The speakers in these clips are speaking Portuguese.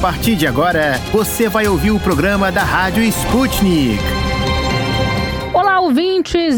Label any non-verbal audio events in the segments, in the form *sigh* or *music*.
partir de agora, você vai ouvir o programa da Rádio Sputnik. Olá, ouvintes!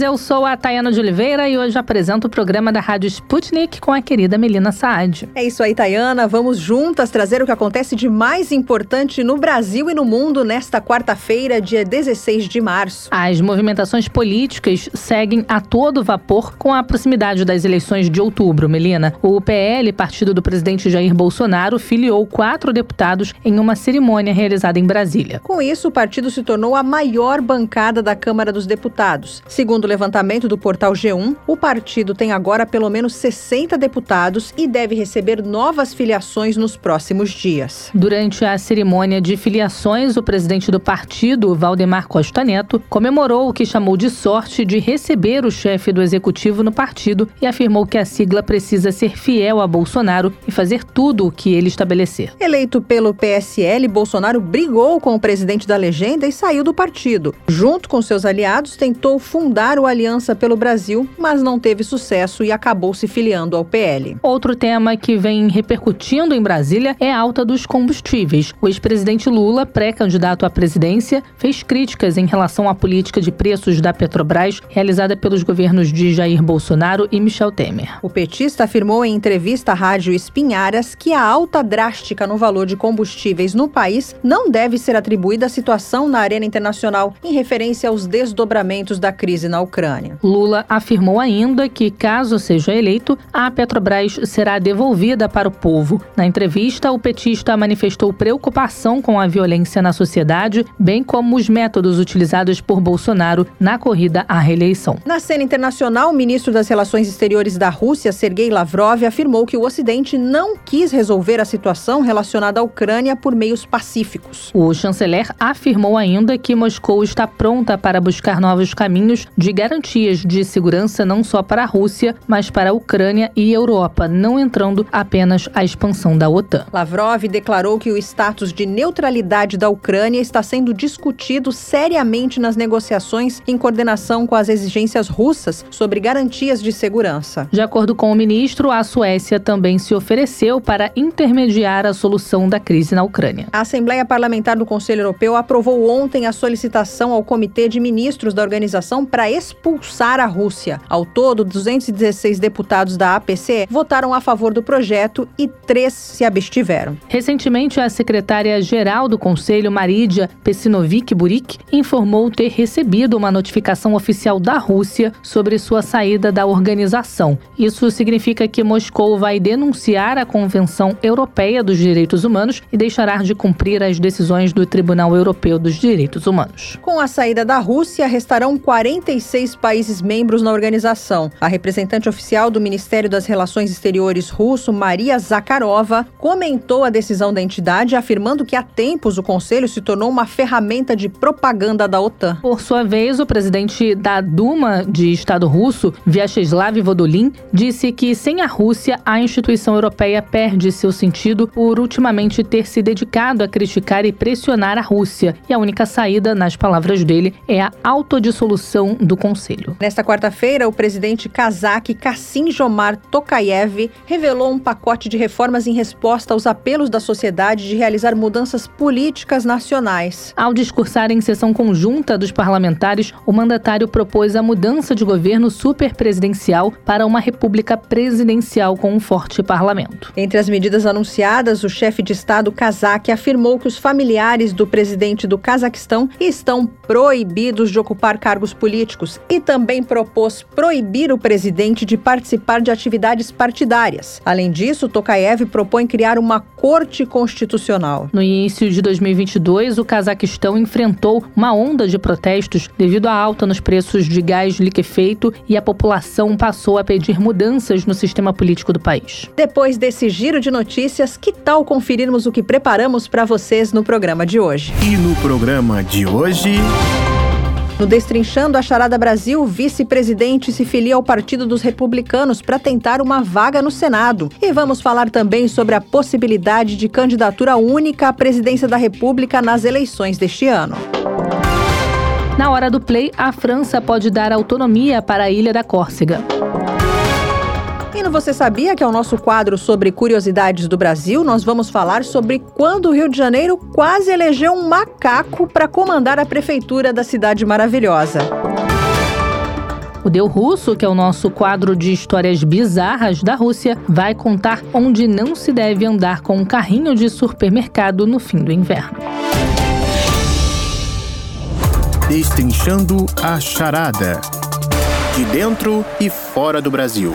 Eu sou a Tayana de Oliveira e hoje apresento o programa da Rádio Sputnik com a querida Melina Saad. É isso aí, Tayana. Vamos juntas trazer o que acontece de mais importante no Brasil e no mundo nesta quarta-feira, dia 16 de março. As movimentações políticas seguem a todo vapor com a proximidade das eleições de outubro, Melina. O PL, partido do presidente Jair Bolsonaro, filiou quatro deputados em uma cerimônia realizada em Brasília. Com isso, o partido se tornou a maior bancada da Câmara dos deputados. Segundo o levantamento do portal G1, o partido tem agora pelo menos 60 deputados e deve receber novas filiações nos próximos dias. Durante a cerimônia de filiações, o presidente do partido, Valdemar Costa Neto, comemorou o que chamou de sorte de receber o chefe do executivo no partido e afirmou que a sigla precisa ser fiel a Bolsonaro e fazer tudo o que ele estabelecer. Eleito pelo PSL, Bolsonaro brigou com o presidente da legenda e saiu do partido. Junto com seus aliados, tentou fundar o Aliança pelo Brasil, mas não teve sucesso e acabou se filiando ao PL. Outro tema que vem repercutindo em Brasília é a alta dos combustíveis. O ex-presidente Lula, pré-candidato à presidência, fez críticas em relação à política de preços da Petrobras realizada pelos governos de Jair Bolsonaro e Michel Temer. O petista afirmou em entrevista à Rádio Espinharas que a alta drástica no valor de combustíveis no país não deve ser atribuída à situação na arena internacional, em referência aos desdobramentos da crise na Ucrânia. Lula afirmou ainda que, caso seja eleito, a Petrobras será devolvida para o povo. Na entrevista, o petista manifestou preocupação com a violência na sociedade, bem como os métodos utilizados por Bolsonaro na corrida à reeleição. Na cena internacional, o ministro das Relações Exteriores da Rússia, Sergei Lavrov, afirmou que o Ocidente não quis resolver a situação relacionada à Ucrânia por meios pacíficos. O chanceler afirmou ainda que Moscou está pronta para buscar novos caminhos de garantias de segurança não só para a Rússia, mas para a Ucrânia e Europa, não entrando apenas a expansão da OTAN. Lavrov declarou que o status de neutralidade da Ucrânia está sendo discutido seriamente nas negociações em coordenação com as exigências russas sobre garantias de segurança. De acordo com o ministro, a Suécia também se ofereceu para intermediar a solução da crise na Ucrânia. A Assembleia Parlamentar do Conselho Europeu aprovou ontem a solicitação ao Comitê de Ministros da da para expulsar a Rússia. Ao todo, 216 deputados da APCE votaram a favor do projeto e três se abstiveram. Recentemente, a secretária-geral do Conselho, Maridia Pesinovic Burik, informou ter recebido uma notificação oficial da Rússia sobre sua saída da organização. Isso significa que Moscou vai denunciar a Convenção Europeia dos Direitos Humanos e deixará de cumprir as decisões do Tribunal Europeu dos Direitos Humanos. Com a saída da Rússia, estarão 46 países membros na organização. A representante oficial do Ministério das Relações Exteriores russo, Maria Zakharova, comentou a decisão da entidade, afirmando que há tempos o Conselho se tornou uma ferramenta de propaganda da OTAN. Por sua vez, o presidente da Duma de Estado russo, Vyacheslav Vodolin, disse que sem a Rússia, a instituição europeia perde seu sentido por ultimamente ter se dedicado a criticar e pressionar a Rússia. E a única saída, nas palavras dele, é a auto do Conselho. Nesta quarta-feira, o presidente kazakh Kassim Jomar Tokayev revelou um pacote de reformas em resposta aos apelos da sociedade de realizar mudanças políticas nacionais. Ao discursar em sessão conjunta dos parlamentares, o mandatário propôs a mudança de governo superpresidencial para uma república presidencial com um forte parlamento. Entre as medidas anunciadas, o chefe de Estado kazakh afirmou que os familiares do presidente do Cazaquistão estão proibidos de ocupar ocupar cargos políticos e também propôs proibir o presidente de participar de atividades partidárias. Além disso, Tokayev propõe criar uma corte constitucional. No início de 2022, o Cazaquistão enfrentou uma onda de protestos devido à alta nos preços de gás liquefeito e a população passou a pedir mudanças no sistema político do país. Depois desse giro de notícias, que tal conferirmos o que preparamos para vocês no programa de hoje? E no programa de hoje. No Destrinchando a Charada Brasil, vice-presidente se filia ao Partido dos Republicanos para tentar uma vaga no Senado. E vamos falar também sobre a possibilidade de candidatura única à presidência da República nas eleições deste ano. Na hora do play, a França pode dar autonomia para a ilha da Córcega. E no Você Sabia, que é o nosso quadro sobre curiosidades do Brasil, nós vamos falar sobre quando o Rio de Janeiro quase elegeu um macaco para comandar a prefeitura da cidade maravilhosa. O Deu Russo, que é o nosso quadro de histórias bizarras da Rússia, vai contar onde não se deve andar com um carrinho de supermercado no fim do inverno. Destrinchando a charada. De dentro e fora do Brasil.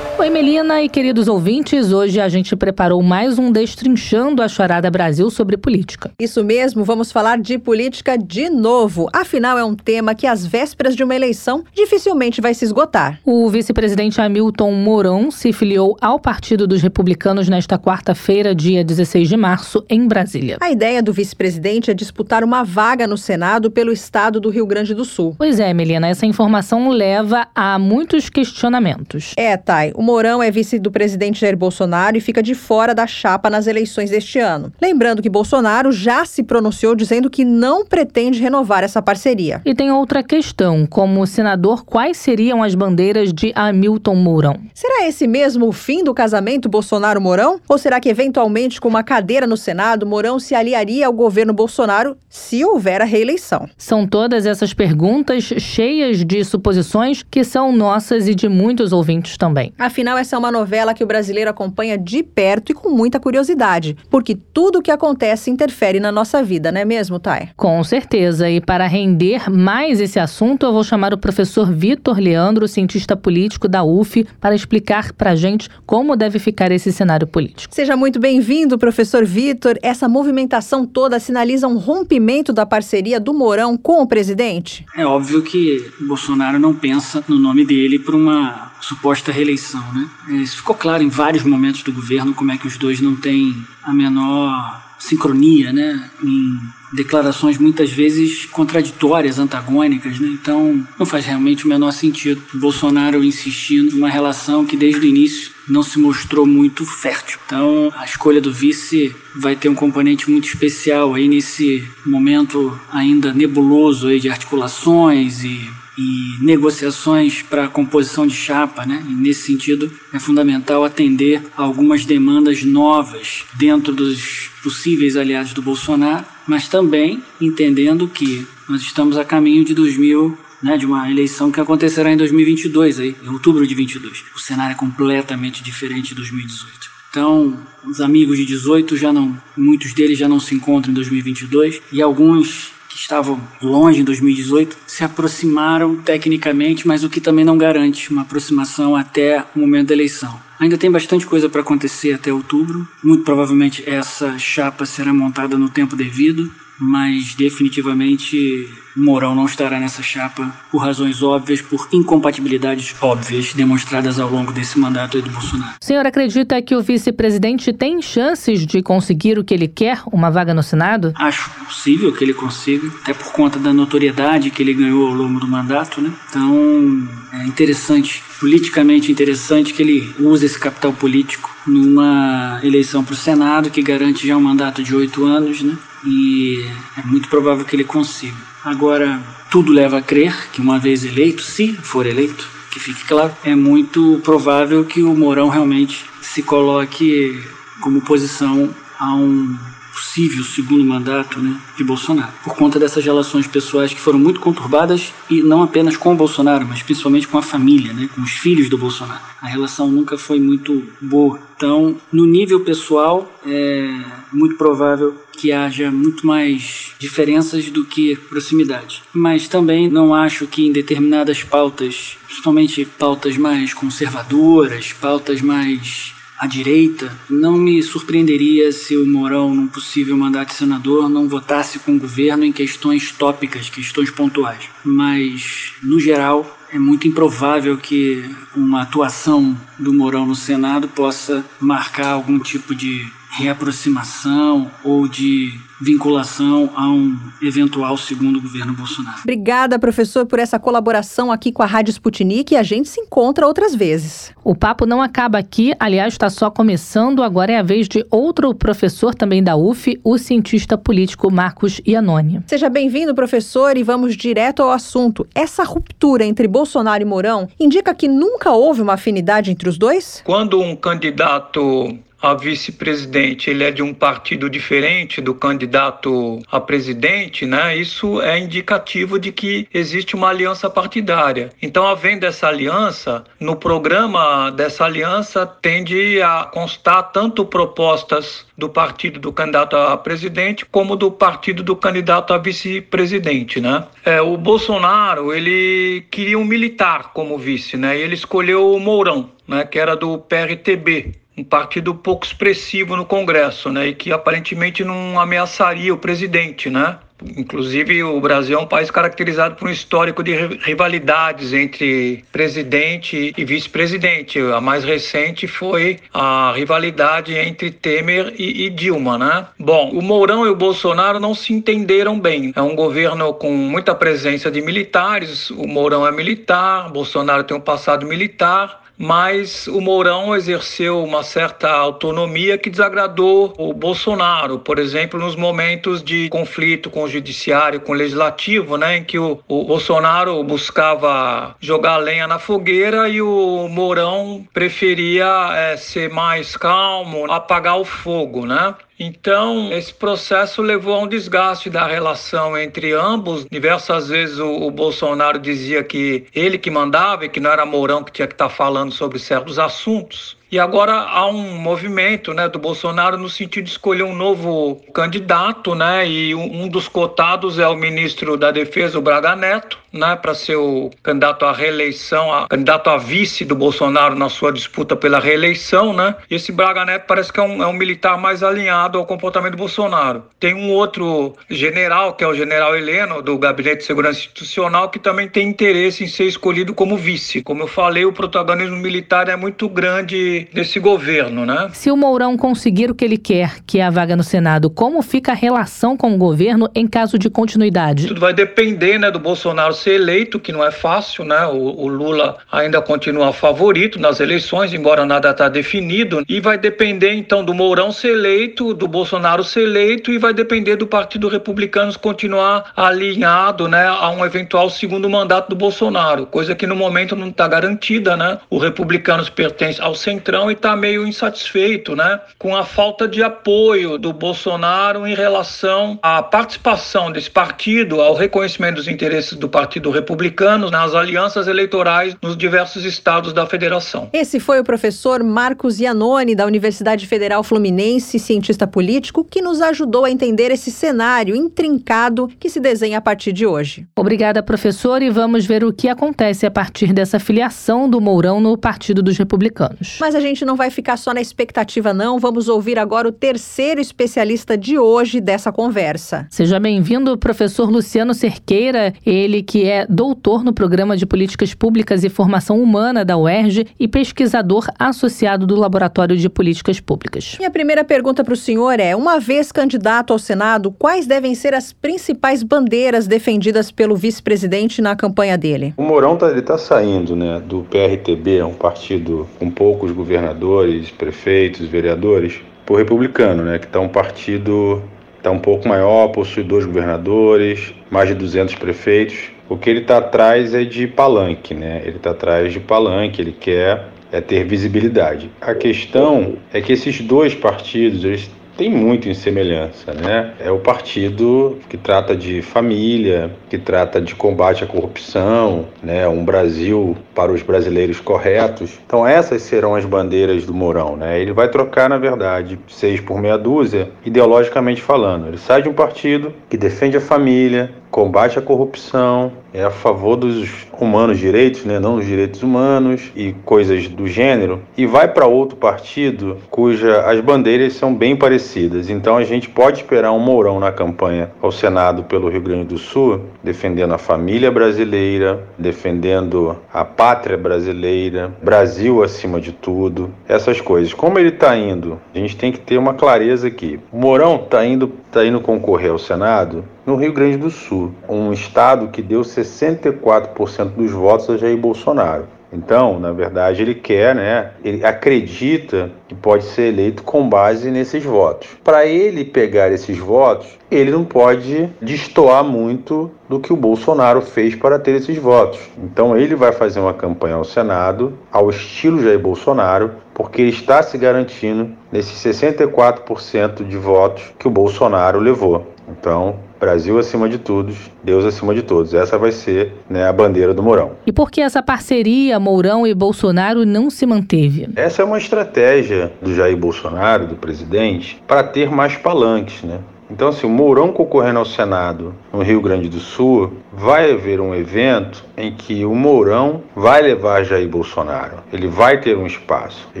Oi, Melina e queridos ouvintes. Hoje a gente preparou mais um Destrinchando a Charada Brasil sobre política. Isso mesmo, vamos falar de política de novo. Afinal, é um tema que, às vésperas de uma eleição, dificilmente vai se esgotar. O vice-presidente Hamilton Mourão se filiou ao Partido dos Republicanos nesta quarta-feira, dia 16 de março, em Brasília. A ideia do vice-presidente é disputar uma vaga no Senado pelo estado do Rio Grande do Sul. Pois é, Melina, essa informação leva a muitos questionamentos. É, Thay, o Mourão é vice do presidente Jair Bolsonaro e fica de fora da chapa nas eleições deste ano. Lembrando que Bolsonaro já se pronunciou dizendo que não pretende renovar essa parceria. E tem outra questão: como senador, quais seriam as bandeiras de Hamilton Mourão? Será esse mesmo o fim do casamento Bolsonaro-Mourão? Ou será que, eventualmente, com uma cadeira no Senado, Mourão se aliaria ao governo Bolsonaro se houver a reeleição? São todas essas perguntas cheias de suposições que são nossas e de muitos ouvintes também. Afinal, Afinal, essa é uma novela que o brasileiro acompanha de perto e com muita curiosidade, porque tudo o que acontece interfere na nossa vida, não é mesmo, Thay? Com certeza. E para render mais esse assunto, eu vou chamar o professor Vitor Leandro, cientista político da UF, para explicar para a gente como deve ficar esse cenário político. Seja muito bem-vindo, professor Vitor. Essa movimentação toda sinaliza um rompimento da parceria do Mourão com o presidente? É óbvio que Bolsonaro não pensa no nome dele para uma suposta reeleição. Né? É, isso ficou claro em vários momentos do governo, como é que os dois não têm a menor sincronia, né? em declarações muitas vezes contraditórias, antagônicas. Né? Então, não faz realmente o menor sentido Bolsonaro insistindo numa relação que desde o início não se mostrou muito fértil. Então, a escolha do vice vai ter um componente muito especial aí nesse momento ainda nebuloso aí de articulações e e negociações para composição de chapa, né? E nesse sentido é fundamental atender algumas demandas novas dentro dos possíveis aliados do Bolsonaro, mas também entendendo que nós estamos a caminho de 2000 né, de uma eleição que acontecerá em 2022, aí, em outubro de 22. O cenário é completamente diferente de 2018. Então, os amigos de 18 já não, muitos deles já não se encontram em 2022 e alguns que estavam longe em 2018 se aproximaram tecnicamente, mas o que também não garante uma aproximação até o momento da eleição. Ainda tem bastante coisa para acontecer até outubro. Muito provavelmente essa chapa será montada no tempo devido, mas definitivamente Mourão não estará nessa chapa por razões óbvias, por incompatibilidades óbvias demonstradas ao longo desse mandato do Bolsonaro. O senhor acredita que o vice-presidente tem chances de conseguir o que ele quer, uma vaga no Senado? Acho possível que ele consiga, até por conta da notoriedade que ele ganhou ao longo do mandato, né? Então, é interessante, politicamente interessante que ele use esse capital político numa eleição para o Senado que garante já um mandato de oito anos, né? E é muito provável que ele consiga. Agora, tudo leva a crer que, uma vez eleito, se for eleito, que fique claro, é muito provável que o Mourão realmente se coloque como oposição a um possível segundo mandato né, de Bolsonaro, por conta dessas relações pessoais que foram muito conturbadas e não apenas com o Bolsonaro, mas principalmente com a família, né, com os filhos do Bolsonaro. A relação nunca foi muito boa. Então, no nível pessoal, é muito provável que haja muito mais diferenças do que proximidade. Mas também não acho que em determinadas pautas, principalmente pautas mais conservadoras, pautas mais à direita, não me surpreenderia se o Mourão, num possível mandato de senador, não votasse com o governo em questões tópicas, questões pontuais. Mas, no geral, é muito improvável que uma atuação do Mourão no Senado possa marcar algum tipo de reaproximação ou de vinculação a um eventual segundo governo Bolsonaro. Obrigada, professor, por essa colaboração aqui com a Rádio Sputnik e a gente se encontra outras vezes. O papo não acaba aqui, aliás, está só começando. Agora é a vez de outro professor também da UF, o cientista político Marcos Iannone. Seja bem-vindo, professor, e vamos direto ao assunto. Essa ruptura entre Bolsonaro e Mourão indica que nunca houve uma afinidade entre os dois? Quando um candidato a vice-presidente ele é de um partido diferente do candidato a presidente, né? Isso é indicativo de que existe uma aliança partidária. Então, havendo essa aliança, no programa dessa aliança tende a constar tanto propostas do partido do candidato a presidente como do partido do candidato a vice-presidente, né? É, o Bolsonaro ele queria um militar como vice, né? E ele escolheu o Mourão, né? Que era do PRTB um partido pouco expressivo no Congresso, né, e que aparentemente não ameaçaria o presidente, né? Inclusive, o Brasil é um país caracterizado por um histórico de rivalidades entre presidente e vice-presidente. A mais recente foi a rivalidade entre Temer e, e, Dilma, né? Bom, o Mourão e o Bolsonaro não se entenderam bem. É um governo com muita presença de militares. O Mourão é militar, Bolsonaro tem um passado militar mas o Mourão exerceu uma certa autonomia que desagradou o Bolsonaro, por exemplo, nos momentos de conflito com o judiciário, com o legislativo, né, em que o, o Bolsonaro buscava jogar lenha na fogueira e o Mourão preferia é, ser mais calmo, apagar o fogo, né? Então, esse processo levou a um desgaste da relação entre ambos. Diversas vezes o, o, Bolsonaro dizia que ele que mandava e que não era Mourão que tinha que estar falando sobre certos assuntos. E agora há um movimento né, do Bolsonaro no sentido de escolher um novo candidato, né? E um, dos cotados é o ministro da Defesa, o Braga Neto, né? Para ser o candidato à reeleição, a, candidato a vice do Bolsonaro na sua disputa pela reeleição, né? E esse Braga Neto parece que é um, é um militar mais alinhado ao comportamento do Bolsonaro. Tem um outro general, que é o general Heleno, do Gabinete de Segurança Institucional, que também tem interesse em ser escolhido como vice. Como eu falei, o protagonismo militar é muito grande desse governo, né? Se o Mourão conseguir o que ele quer, que é a vaga no Senado, como fica a relação com o governo em caso de continuidade? Tudo vai depender, né, do Bolsonaro ser eleito, que não é fácil, né? O, o Lula ainda continua favorito nas eleições, embora nada está definido, e vai depender então do Mourão ser eleito, do Bolsonaro ser eleito e vai depender do Partido Republicano continuar alinhado, né, a um eventual segundo mandato do Bolsonaro, coisa que no momento não está garantida, né? O Republicanos pertence ao centrão Centrão e está meio insatisfeito né, com a falta de apoio do Bolsonaro em relação à participação desse partido, ao reconhecimento dos interesses do Partido Republicano nas alianças eleitorais nos diversos estados da federação. Esse foi o professor Marcos Iannone, da Universidade Federal Fluminense, cientista político, que nos ajudou a entender esse cenário intrincado que se desenha a partir de hoje. Obrigada, professor, e vamos ver o que acontece a partir dessa filiação do Mourão no Partido dos Republicanos. Mas a gente não vai ficar só na expectativa, não. Vamos ouvir agora o terceiro especialista de hoje dessa conversa. Seja bem-vindo, professor Luciano Cerqueira, ele que é doutor no Programa de Políticas Públicas e Formação Humana da UERJ e pesquisador associado do Laboratório de Políticas Públicas. Minha primeira pergunta para o senhor é: uma vez candidato ao Senado, quais devem ser as principais bandeiras defendidas pelo vice-presidente na campanha dele? O Mourão está tá saindo né, do PRTB, é um partido com poucos governos governadores, prefeitos, vereadores, por republicano, né, que está um partido está um pouco maior, possui dois governadores, mais de 200 prefeitos. O que ele está atrás é de palanque, né? Ele está atrás de palanque, ele quer é ter visibilidade. A questão é que esses dois partidos eles tem muito em semelhança, né? É o partido que trata de família, que trata de combate à corrupção, né? Um Brasil para os brasileiros corretos. Então essas serão as bandeiras do Mourão, né? Ele vai trocar, na verdade, seis por meia dúzia, ideologicamente falando. Ele sai de um partido que defende a família, combate à corrupção, é a favor dos humanos direitos, né, não dos direitos humanos e coisas do gênero, e vai para outro partido cuja as bandeiras são bem parecidas. Então a gente pode esperar um Mourão na campanha ao Senado pelo Rio Grande do Sul, defendendo a família brasileira, defendendo a pátria brasileira, Brasil acima de tudo, essas coisas. Como ele está indo, a gente tem que ter uma clareza aqui. O Mourão está indo, tá indo concorrer ao Senado no Rio Grande do Sul, um estado que deu 64% dos votos a Jair Bolsonaro. Então, na verdade, ele quer, né? Ele acredita que pode ser eleito com base nesses votos. Para ele pegar esses votos, ele não pode destoar muito do que o Bolsonaro fez para ter esses votos. Então, ele vai fazer uma campanha ao Senado ao estilo Jair Bolsonaro, porque ele está se garantindo nesses 64% de votos que o Bolsonaro levou. Então, Brasil acima de todos, Deus acima de todos. Essa vai ser né, a bandeira do Mourão. E por que essa parceria Mourão e Bolsonaro não se manteve? Essa é uma estratégia do Jair Bolsonaro, do presidente, para ter mais palanques, né? Então, assim, o Mourão concorrendo ao Senado no Rio Grande do Sul, vai haver um evento em que o Mourão vai levar Jair Bolsonaro. Ele vai ter um espaço. A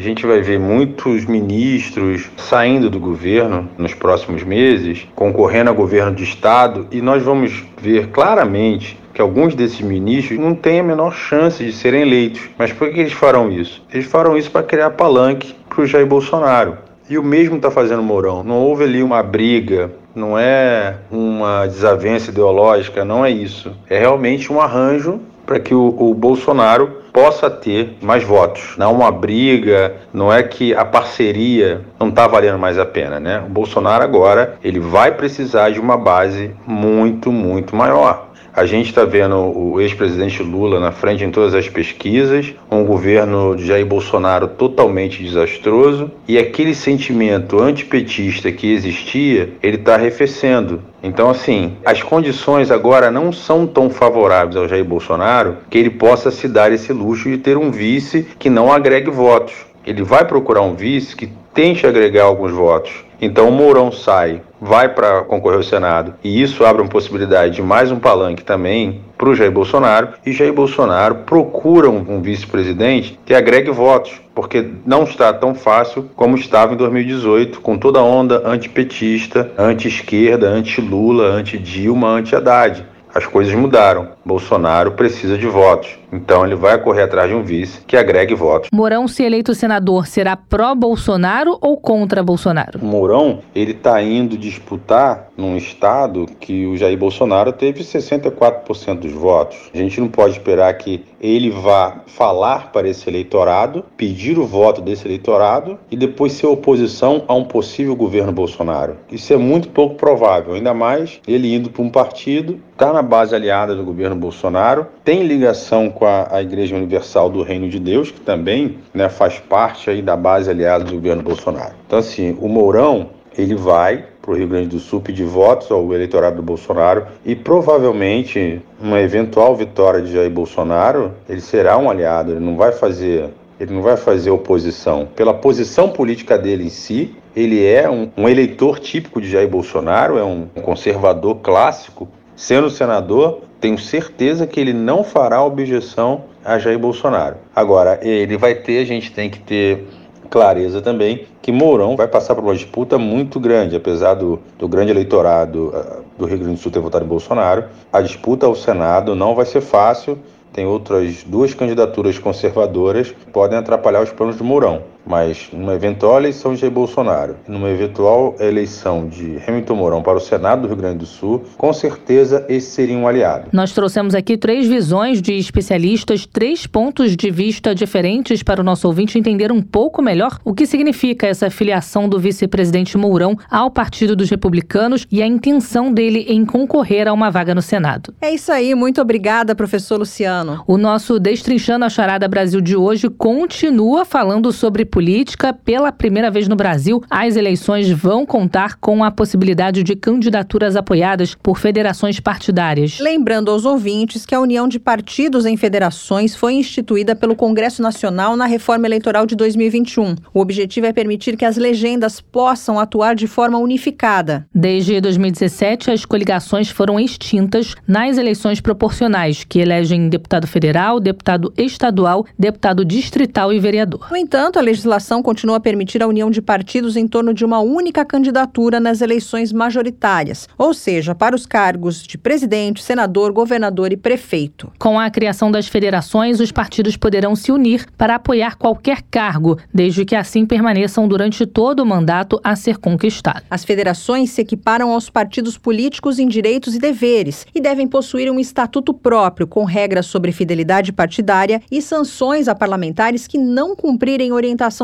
gente vai ver muitos ministros saindo do governo nos próximos meses, concorrendo a governo de Estado, e nós vamos ver claramente que alguns desses ministros não têm a menor chance de serem eleitos. Mas por que eles farão isso? Eles farão isso para criar palanque para o Jair Bolsonaro. E o mesmo está fazendo Mourão. Não houve ali uma briga, não é uma desavença ideológica, não é isso. É realmente um arranjo para que o, o, Bolsonaro possa ter mais votos. Não uma briga, não é que a parceria não está valendo mais a pena, né? O Bolsonaro agora ele vai precisar de uma base muito, muito maior. A gente está vendo o ex-presidente Lula na frente em todas as pesquisas, um governo de Jair Bolsonaro totalmente desastroso e aquele sentimento antipetista que existia, ele está arrefecendo. Então, assim, as condições agora não são tão favoráveis ao Jair Bolsonaro que ele possa se dar esse luxo de ter um vice que não agregue votos. Ele vai procurar um vice que tente agregar alguns votos. Então o Mourão sai, vai para concorrer ao Senado, e isso abre uma possibilidade de mais um palanque também para o Jair Bolsonaro, e Jair Bolsonaro procura um, um vice-presidente que agregue votos, porque não está tão fácil como estava em 2018, com toda a onda antipetista, anti-esquerda, anti-Lula, anti-Dilma, anti-Haddad. As coisas mudaram. Bolsonaro precisa de votos. Então ele vai correr atrás de um vice que agregue votos. Mourão, se eleito senador, será pró-Bolsonaro ou contra Bolsonaro? O Mourão, ele está indo disputar num estado que o Jair Bolsonaro teve 64% dos votos. A gente não pode esperar que ele vá falar para esse eleitorado, pedir o voto desse eleitorado e depois ser oposição a um possível governo Bolsonaro. Isso é muito pouco provável, ainda mais ele indo para um partido, está na base aliada do governo Bolsonaro, tem ligação com a, a, Igreja Universal do Reino de Deus, que também né, faz parte aí da base aliada do governo Bolsonaro. Então, assim, o Mourão ele vai para o Rio Grande do Sul pedir votos ao eleitorado do Bolsonaro e provavelmente uma eventual vitória de Jair Bolsonaro ele será um aliado, ele não vai fazer ele não vai fazer oposição. Pela posição política dele em si, ele é um, um eleitor típico de Jair Bolsonaro, é um conservador clássico. Sendo senador, tenho certeza que ele não fará objeção a Jair Bolsonaro. Agora, ele vai ter, a gente tem que ter clareza também que Mourão vai passar por uma disputa muito grande, apesar do, do grande eleitorado uh, do Rio Grande do Sul ter votado em Bolsonaro. A disputa ao Senado não vai ser fácil. Tem outras duas candidaturas conservadoras que podem atrapalhar os planos de Mourão. Mas numa eventual eleição de Jair Bolsonaro, numa eventual eleição de Hamilton Mourão para o Senado do Rio Grande do Sul, com certeza esse seria um aliado. Nós trouxemos aqui três visões de especialistas, três pontos de vista diferentes para o nosso ouvinte entender um pouco melhor o que significa essa filiação do vice-presidente Mourão ao Partido dos Republicanos e a intenção dele em concorrer a uma vaga no Senado. É isso aí, muito obrigada, professor Luciano. O nosso Destrinchando a Charada Brasil de hoje continua falando sobre política. Pela primeira vez no Brasil, as eleições vão contar com a possibilidade de candidaturas apoiadas por federações partidárias. Lembrando aos ouvintes que a união de partidos em federações foi instituída pelo Congresso Nacional na reforma eleitoral de 2021. O objetivo é permitir que as legendas possam atuar de forma unificada. Desde 2017, as coligações foram extintas nas eleições proporcionais, que elegem deputado federal, deputado estadual, deputado distrital e vereador. No entanto, a legislação continua a permitir a união de partidos em torno de uma única candidatura nas eleições majoritárias, ou seja, para os cargos de presidente, senador, governador e prefeito. Com a criação das federações, os partidos poderão se unir para apoiar qualquer cargo, desde que assim permaneçam durante todo o mandato a ser conquistado. As federações se equiparam aos partidos políticos em direitos e deveres e devem possuir um estatuto próprio, com regras sobre fidelidade partidária e sanções a parlamentares que não cumprirem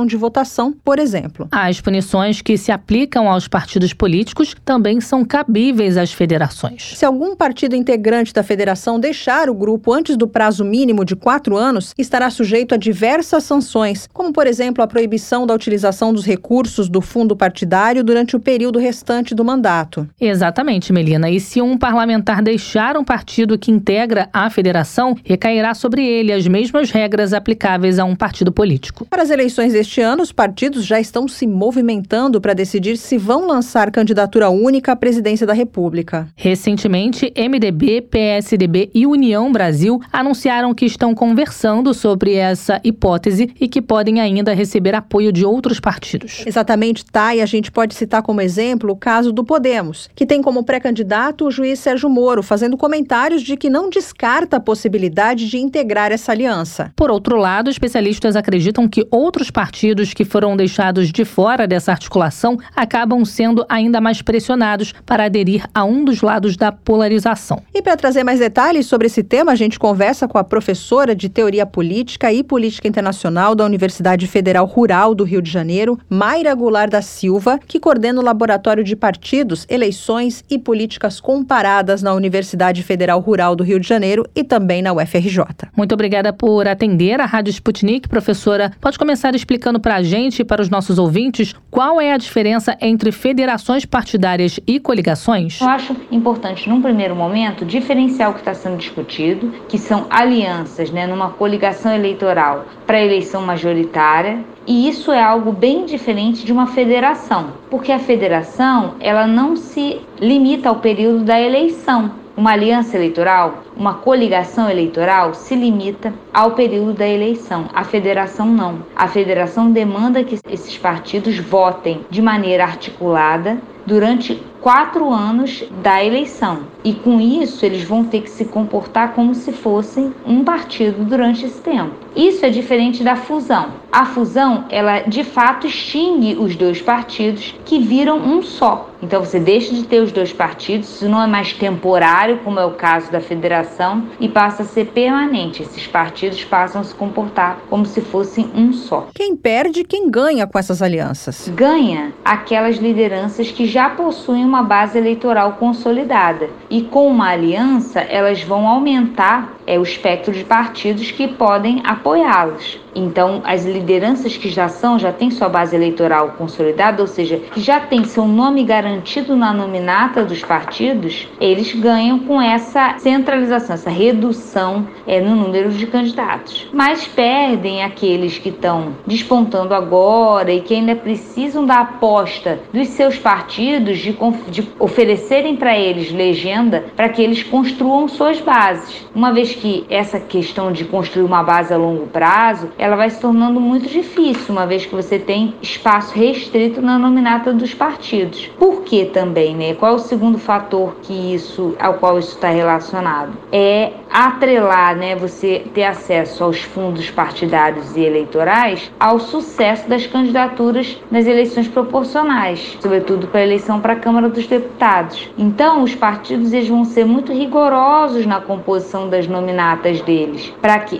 de votação, por exemplo. As punições que se aplicam aos partidos políticos também são cabíveis às federações. Se algum partido integrante da federação deixar o grupo antes do prazo mínimo de quatro anos, estará sujeito a diversas sanções, como, por exemplo, a proibição da utilização dos recursos do fundo partidário durante o período restante do mandato. Exatamente, Melina. E se um parlamentar deixar um partido que integra a federação, recairá sobre ele as mesmas regras aplicáveis a um partido político. Para as eleições deste ano, os partidos já estão se movimentando para decidir se vão lançar candidatura única à presidência da República. Recentemente, MDB, PSDB e União Brasil anunciaram que estão conversando sobre essa hipótese e que podem ainda receber apoio de outros partidos. Exatamente, tá? E a gente pode citar como exemplo o caso do Podemos, que tem como pré-candidato o juiz Sérgio Moro, fazendo comentários de que não descarta a possibilidade de integrar essa aliança. Por outro lado, especialistas acreditam que outros partidos que foram deixados de fora dessa articulação acabam sendo ainda mais pressionados para aderir a um dos lados da polarização. E para trazer mais detalhes sobre esse tema, a gente conversa com a professora de Teoria Política e Política Internacional da Universidade Federal Rural do Rio de Janeiro, Mayra Goulart da Silva, que coordena o Laboratório de Partidos, Eleições e Políticas Comparadas na Universidade Federal Rural do Rio de Janeiro e também na UFRJ. Muito obrigada por atender a Rádio Sputnik, professora. Pode começar explicando para a gente e para os nossos ouvintes qual é a diferença entre federações partidárias e coligações? Eu acho importante, num primeiro momento, diferenciar o que está sendo discutido, que são alianças, né, numa coligação eleitoral para eleição majoritária e isso é algo bem diferente de uma federação, porque a federação ela não se limita ao período da eleição. Uma aliança eleitoral, uma coligação eleitoral se limita ao período da eleição. A federação não. A federação demanda que esses partidos votem de maneira articulada durante quatro anos da eleição. E com isso, eles vão ter que se comportar como se fossem um partido durante esse tempo. Isso é diferente da fusão. A fusão, ela de fato extingue os dois partidos que viram um só. Então você deixa de ter os dois partidos, isso não é mais temporário, como é o caso da federação, e passa a ser permanente. Esses partidos passam a se comportar como se fossem um só. Quem perde, quem ganha com essas alianças? Ganha aquelas lideranças que já possuem uma base eleitoral consolidada. E com uma aliança, elas vão aumentar é, o espectro de partidos que podem apoiá-los. Então, as lideranças que já são, já têm sua base eleitoral consolidada, ou seja, que já tem seu nome garantido na nominata dos partidos, eles ganham com essa centralização, essa redução é, no número de candidatos. Mas perdem aqueles que estão despontando agora e que ainda precisam da aposta dos seus partidos de, de oferecerem para eles legenda para que eles construam suas bases. Uma vez que essa questão de construir uma base a longo prazo ela vai se tornando muito difícil, uma vez que você tem espaço restrito na nominata dos partidos. Por que também, né? Qual é o segundo fator que isso, ao qual isso está relacionado? É atrelar, né, você ter acesso aos fundos partidários e eleitorais ao sucesso das candidaturas nas eleições proporcionais, sobretudo para a eleição para a Câmara dos Deputados. Então, os partidos eles vão ser muito rigorosos na composição das nominatas deles para que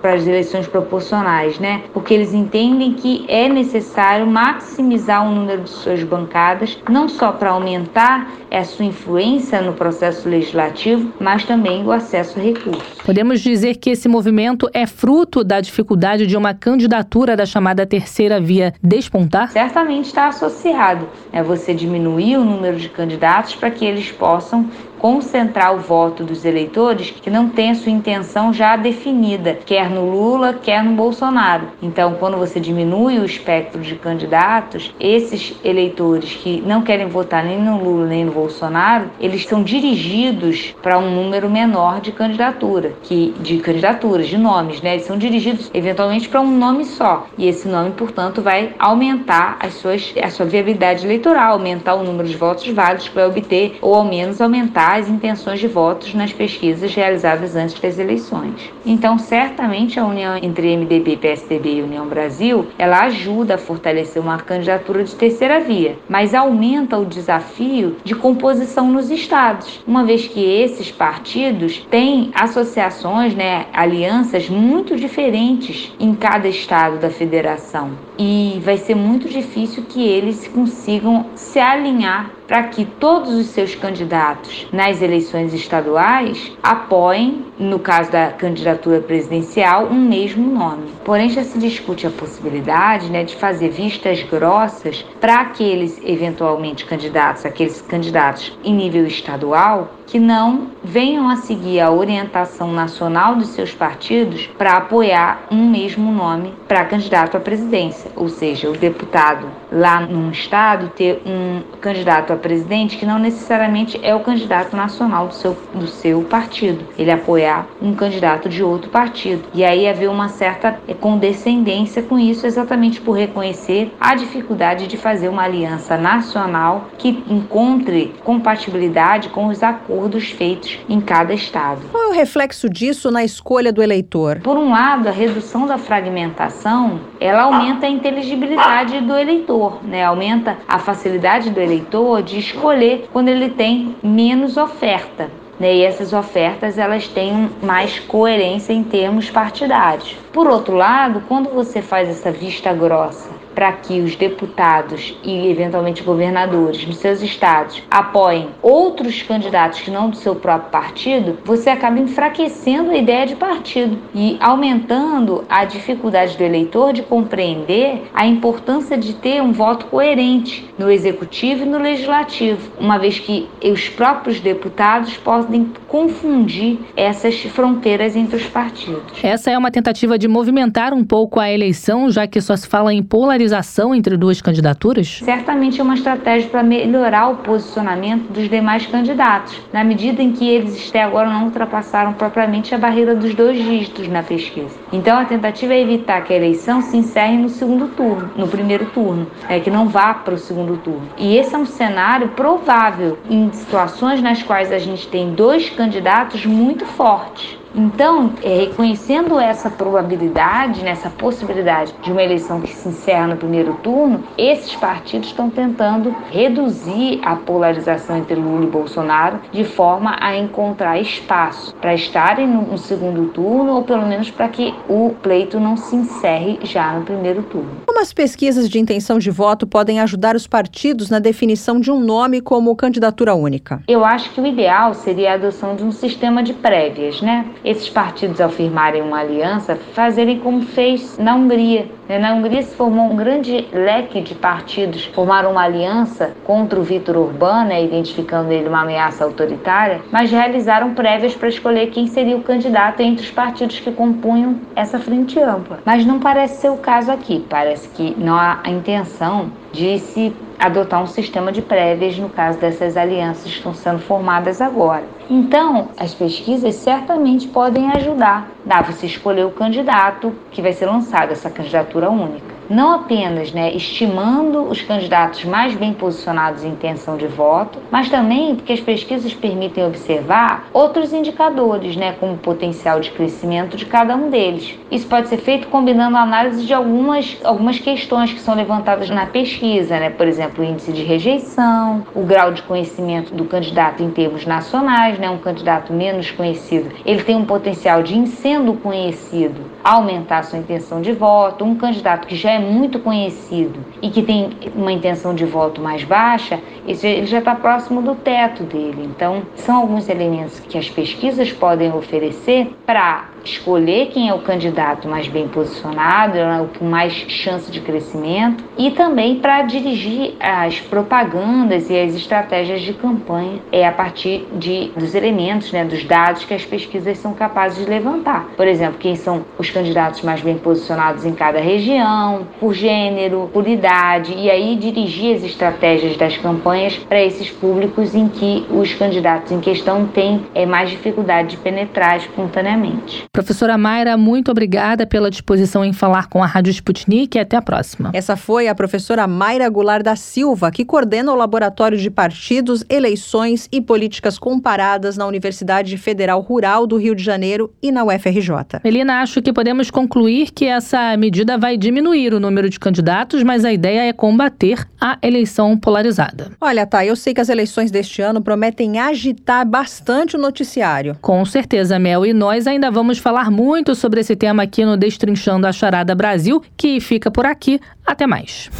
para as eleições proporcionais, né? Porque eles entendem que é necessário maximizar o número de suas bancadas, não só para aumentar a sua influência no processo legislativo, mas também o acesso recurso. Podemos dizer que esse movimento é fruto da dificuldade de uma candidatura da chamada terceira via despontar? Certamente está associado. Né? Você diminuir o número de candidatos para que eles possam concentrar o voto dos eleitores que não têm sua intenção já definida, quer no Lula, quer no Bolsonaro. Então, quando você diminui o espectro de candidatos, esses eleitores que não querem votar nem no Lula nem no Bolsonaro, eles são dirigidos para um número menor de candidatura, que de candidaturas, de nomes, né? Eles são dirigidos eventualmente para um nome só. E esse nome, portanto, vai aumentar as suas, a sua viabilidade eleitoral, aumentar o número de votos válidos que vai obter, ou ao menos aumentar as intenções de votos nas pesquisas realizadas antes das eleições. Então, certamente a união entre MDB, PSDB e União Brasil, ela ajuda a fortalecer uma candidatura de terceira via, mas aumenta o desafio de composição nos estados, uma vez que esses partidos têm associações, né, alianças muito diferentes em cada estado da federação. E vai ser muito difícil que eles consigam se alinhar para que todos os seus candidatos nas eleições estaduais apoiem, no caso da candidatura presidencial, um mesmo nome. Porém, já se discute a possibilidade né, de fazer vistas grossas para aqueles eventualmente candidatos, aqueles candidatos em nível estadual, que não venham a seguir a orientação nacional dos seus partidos para apoiar um mesmo nome para candidato à presidência, ou seja, o deputado lá num estado ter um candidato a presidente que não necessariamente é o candidato nacional do seu, do seu partido, ele apoiar um candidato de outro partido. E aí haver uma certa condescendência com isso, exatamente por reconhecer a dificuldade de fazer uma aliança nacional que encontre compatibilidade com os acordos acordos feitos em cada estado. Qual é o reflexo disso na escolha do eleitor? Por um lado, a redução da fragmentação, ela aumenta a inteligibilidade do eleitor, né? Aumenta a facilidade do eleitor de escolher quando ele tem menos oferta. Né? E essas ofertas elas têm mais coerência em termos partidários. Por outro lado, quando você faz essa vista grossa para que os deputados e eventualmente governadores dos seus estados apoiem outros candidatos que não do seu próprio partido, você acaba enfraquecendo a ideia de partido e aumentando a dificuldade do eleitor de compreender a importância de ter um voto coerente no executivo e no legislativo, uma vez que os próprios deputados podem confundir essas fronteiras entre os partidos. Essa é uma tentativa de movimentar um pouco a eleição, já que só se fala em polarização polarização entre duas candidaturas? Certamente é uma estratégia para melhorar o posicionamento dos demais candidatos, na medida em que eles até agora não ultrapassaram propriamente a barreira dos dois dígitos na pesquisa. Então a tentativa é evitar que a eleição se encerre no segundo turno, no primeiro turno, é que não vá para o segundo turno. E esse é um cenário provável em situações nas quais a gente tem dois candidatos muito fortes. Então, é, reconhecendo essa probabilidade, nessa possibilidade de uma eleição que se encerra no primeiro turno, esses partidos estão tentando reduzir a polarização entre Lula e Bolsonaro de forma a encontrar espaço para estarem no, no segundo turno ou pelo menos para que o pleito não se encerre já no primeiro turno. Como as pesquisas de intenção de voto podem ajudar os partidos na definição de um nome como candidatura única? Eu acho que o ideal seria a adoção de um sistema de prévias, né? Esses partidos, ao firmarem uma aliança, fazerem como fez na Hungria. Né? Na Hungria se formou um grande leque de partidos, formaram uma aliança contra o Vítor Orbán, né, identificando ele uma ameaça autoritária, mas realizaram prévias para escolher quem seria o candidato entre os partidos que compunham essa frente ampla. Mas não parece ser o caso aqui. Parece que não há a intenção de se adotar um sistema de prévias no caso dessas alianças que estão sendo formadas agora. Então, as pesquisas certamente podem ajudar a você escolher o candidato que vai ser lançado, essa candidatura única não apenas né, estimando os candidatos mais bem posicionados em intenção de voto, mas também porque as pesquisas permitem observar outros indicadores, né, como o potencial de crescimento de cada um deles. Isso pode ser feito combinando a análise de algumas, algumas questões que são levantadas na pesquisa, né, por exemplo, o índice de rejeição, o grau de conhecimento do candidato em termos nacionais, né, um candidato menos conhecido, ele tem um potencial de, em sendo conhecido, aumentar sua intenção de voto, um candidato que já é é muito conhecido e que tem uma intenção de voto mais baixa, ele já está próximo do teto dele. Então, são alguns elementos que as pesquisas podem oferecer para escolher quem é o candidato mais bem posicionado, né, o com mais chance de crescimento, e também para dirigir as propagandas e as estratégias de campanha é a partir de, dos elementos, né, dos dados que as pesquisas são capazes de levantar. Por exemplo, quem são os candidatos mais bem posicionados em cada região, por gênero, por idade, e aí dirigir as estratégias das campanhas para esses públicos em que os candidatos em questão têm é, mais dificuldade de penetrar espontaneamente. Professora Mayra, muito obrigada pela disposição em falar com a Rádio Sputnik e até a próxima. Essa foi a professora Mayra Goulart da Silva, que coordena o Laboratório de Partidos, Eleições e Políticas Comparadas na Universidade Federal Rural do Rio de Janeiro e na UFRJ. Melina, acho que podemos concluir que essa medida vai diminuir o número de candidatos, mas a ideia é combater a eleição polarizada. Olha, tá, eu sei que as eleições deste ano prometem agitar bastante o noticiário. Com certeza, Mel, e nós ainda vamos falar muito sobre esse tema aqui no Destrinchando a Charada Brasil, que fica por aqui. Até mais.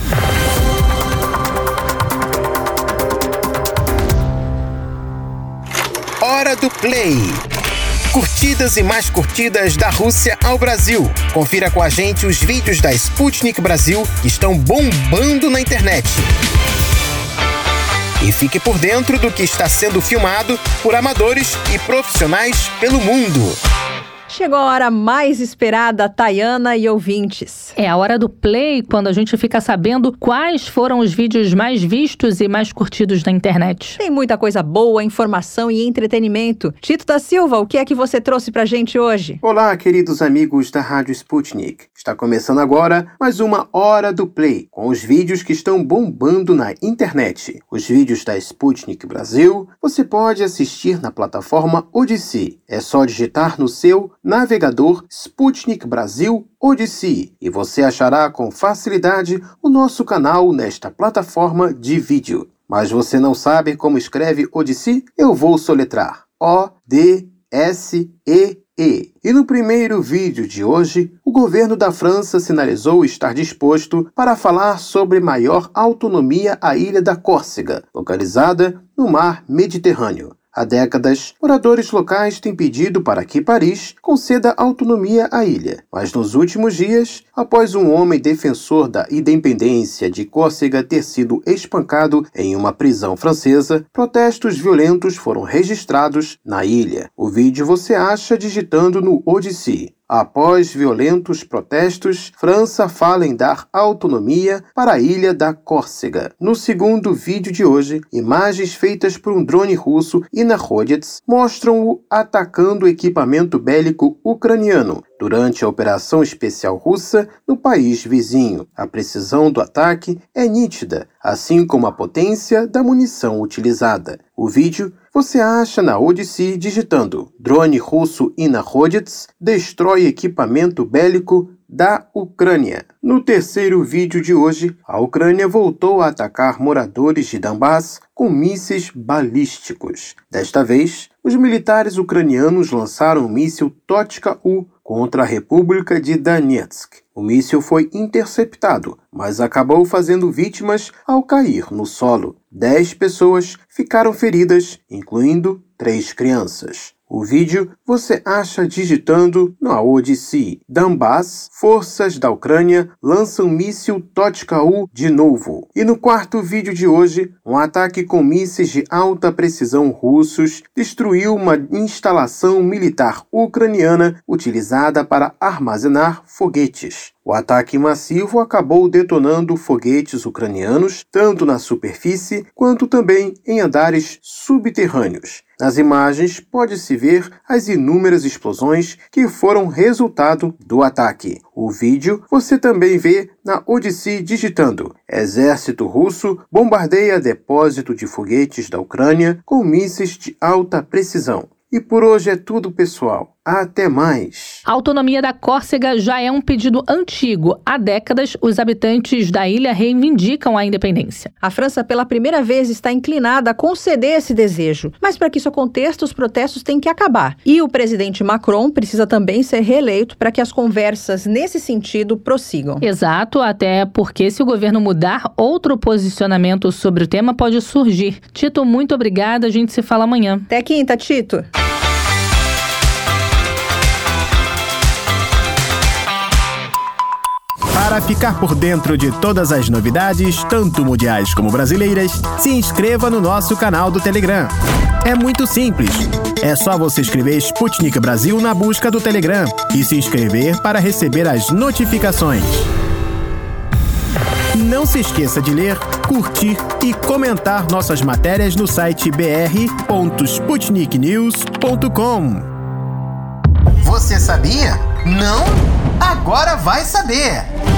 Hora do Play. Curtidas e mais curtidas da Rússia ao Brasil. Confira com a gente os vídeos da Sputnik Brasil que estão bombando na internet. E fique por dentro do que está sendo filmado por amadores e profissionais pelo mundo. Chegou a hora mais esperada, Tayana e ouvintes. É a hora do play, quando a gente fica sabendo quais foram os vídeos mais vistos e mais curtidos na internet. Tem muita coisa boa, informação e entretenimento. Tito da Silva, o que é que você trouxe pra gente hoje? Olá, queridos amigos da Rádio Sputnik. Está começando agora mais uma Hora do Play, com os vídeos que estão bombando na internet. Os vídeos da Sputnik Brasil você pode assistir na plataforma Odyssey. É só digitar no seu navegador Sputnik Brasil Odyssey e você achará com facilidade o nosso canal nesta plataforma de vídeo. Mas você não sabe como escreve Odyssey? Eu vou soletrar O-D-S-E e, e no primeiro vídeo de hoje, o governo da França sinalizou estar disposto para falar sobre maior autonomia à ilha da Córcega, localizada no mar Mediterrâneo. Há décadas, moradores locais têm pedido para que Paris conceda autonomia à ilha. Mas nos últimos dias, após um homem defensor da independência de Córcega ter sido espancado em uma prisão francesa, protestos violentos foram registrados na ilha. O vídeo você acha digitando no Odyssey. Após violentos protestos, França fala em dar autonomia para a ilha da Córcega. No segundo vídeo de hoje, imagens feitas por um drone russo Inahodets mostram-o atacando equipamento bélico ucraniano durante a operação especial russa no país vizinho. A precisão do ataque é nítida, assim como a potência da munição utilizada. O vídeo você acha na Odyssey digitando drone russo Inahodets destrói equipamento bélico da Ucrânia. No terceiro vídeo de hoje, a Ucrânia voltou a atacar moradores de Donbass com mísseis balísticos. Desta vez, os militares ucranianos lançaram o míssil Totka-U contra a República de Donetsk. O míssil foi interceptado, mas acabou fazendo vítimas ao cair no solo. Dez pessoas ficaram feridas, incluindo três crianças. O vídeo você acha digitando no Odyssey. Donbass, forças da Ucrânia lançam míssil Totka-U de novo. E no quarto vídeo de hoje, um ataque com mísseis de alta precisão russos destruiu uma instalação militar ucraniana utilizada para armazenar foguetes. O ataque massivo acabou detonando foguetes ucranianos tanto na superfície quanto também em andares subterrâneos. Nas imagens pode-se ver as inúmeras explosões que foram resultado do ataque. O vídeo você também vê na Odyssey digitando: Exército russo bombardeia depósito de foguetes da Ucrânia com mísseis de alta precisão. E por hoje é tudo, pessoal. Até mais. A autonomia da Córcega já é um pedido antigo. Há décadas, os habitantes da ilha reivindicam a independência. A França, pela primeira vez, está inclinada a conceder esse desejo. Mas para que isso aconteça, os protestos têm que acabar. E o presidente Macron precisa também ser reeleito para que as conversas nesse sentido prossigam. Exato, até porque se o governo mudar, outro posicionamento sobre o tema pode surgir. Tito, muito obrigada. A gente se fala amanhã. Até quinta, Tito. Para ficar por dentro de todas as novidades, tanto mundiais como brasileiras, se inscreva no nosso canal do Telegram. É muito simples. É só você escrever Sputnik Brasil na busca do Telegram e se inscrever para receber as notificações. Não se esqueça de ler, curtir e comentar nossas matérias no site br.sputniknews.com. Você sabia? Não? Agora vai saber!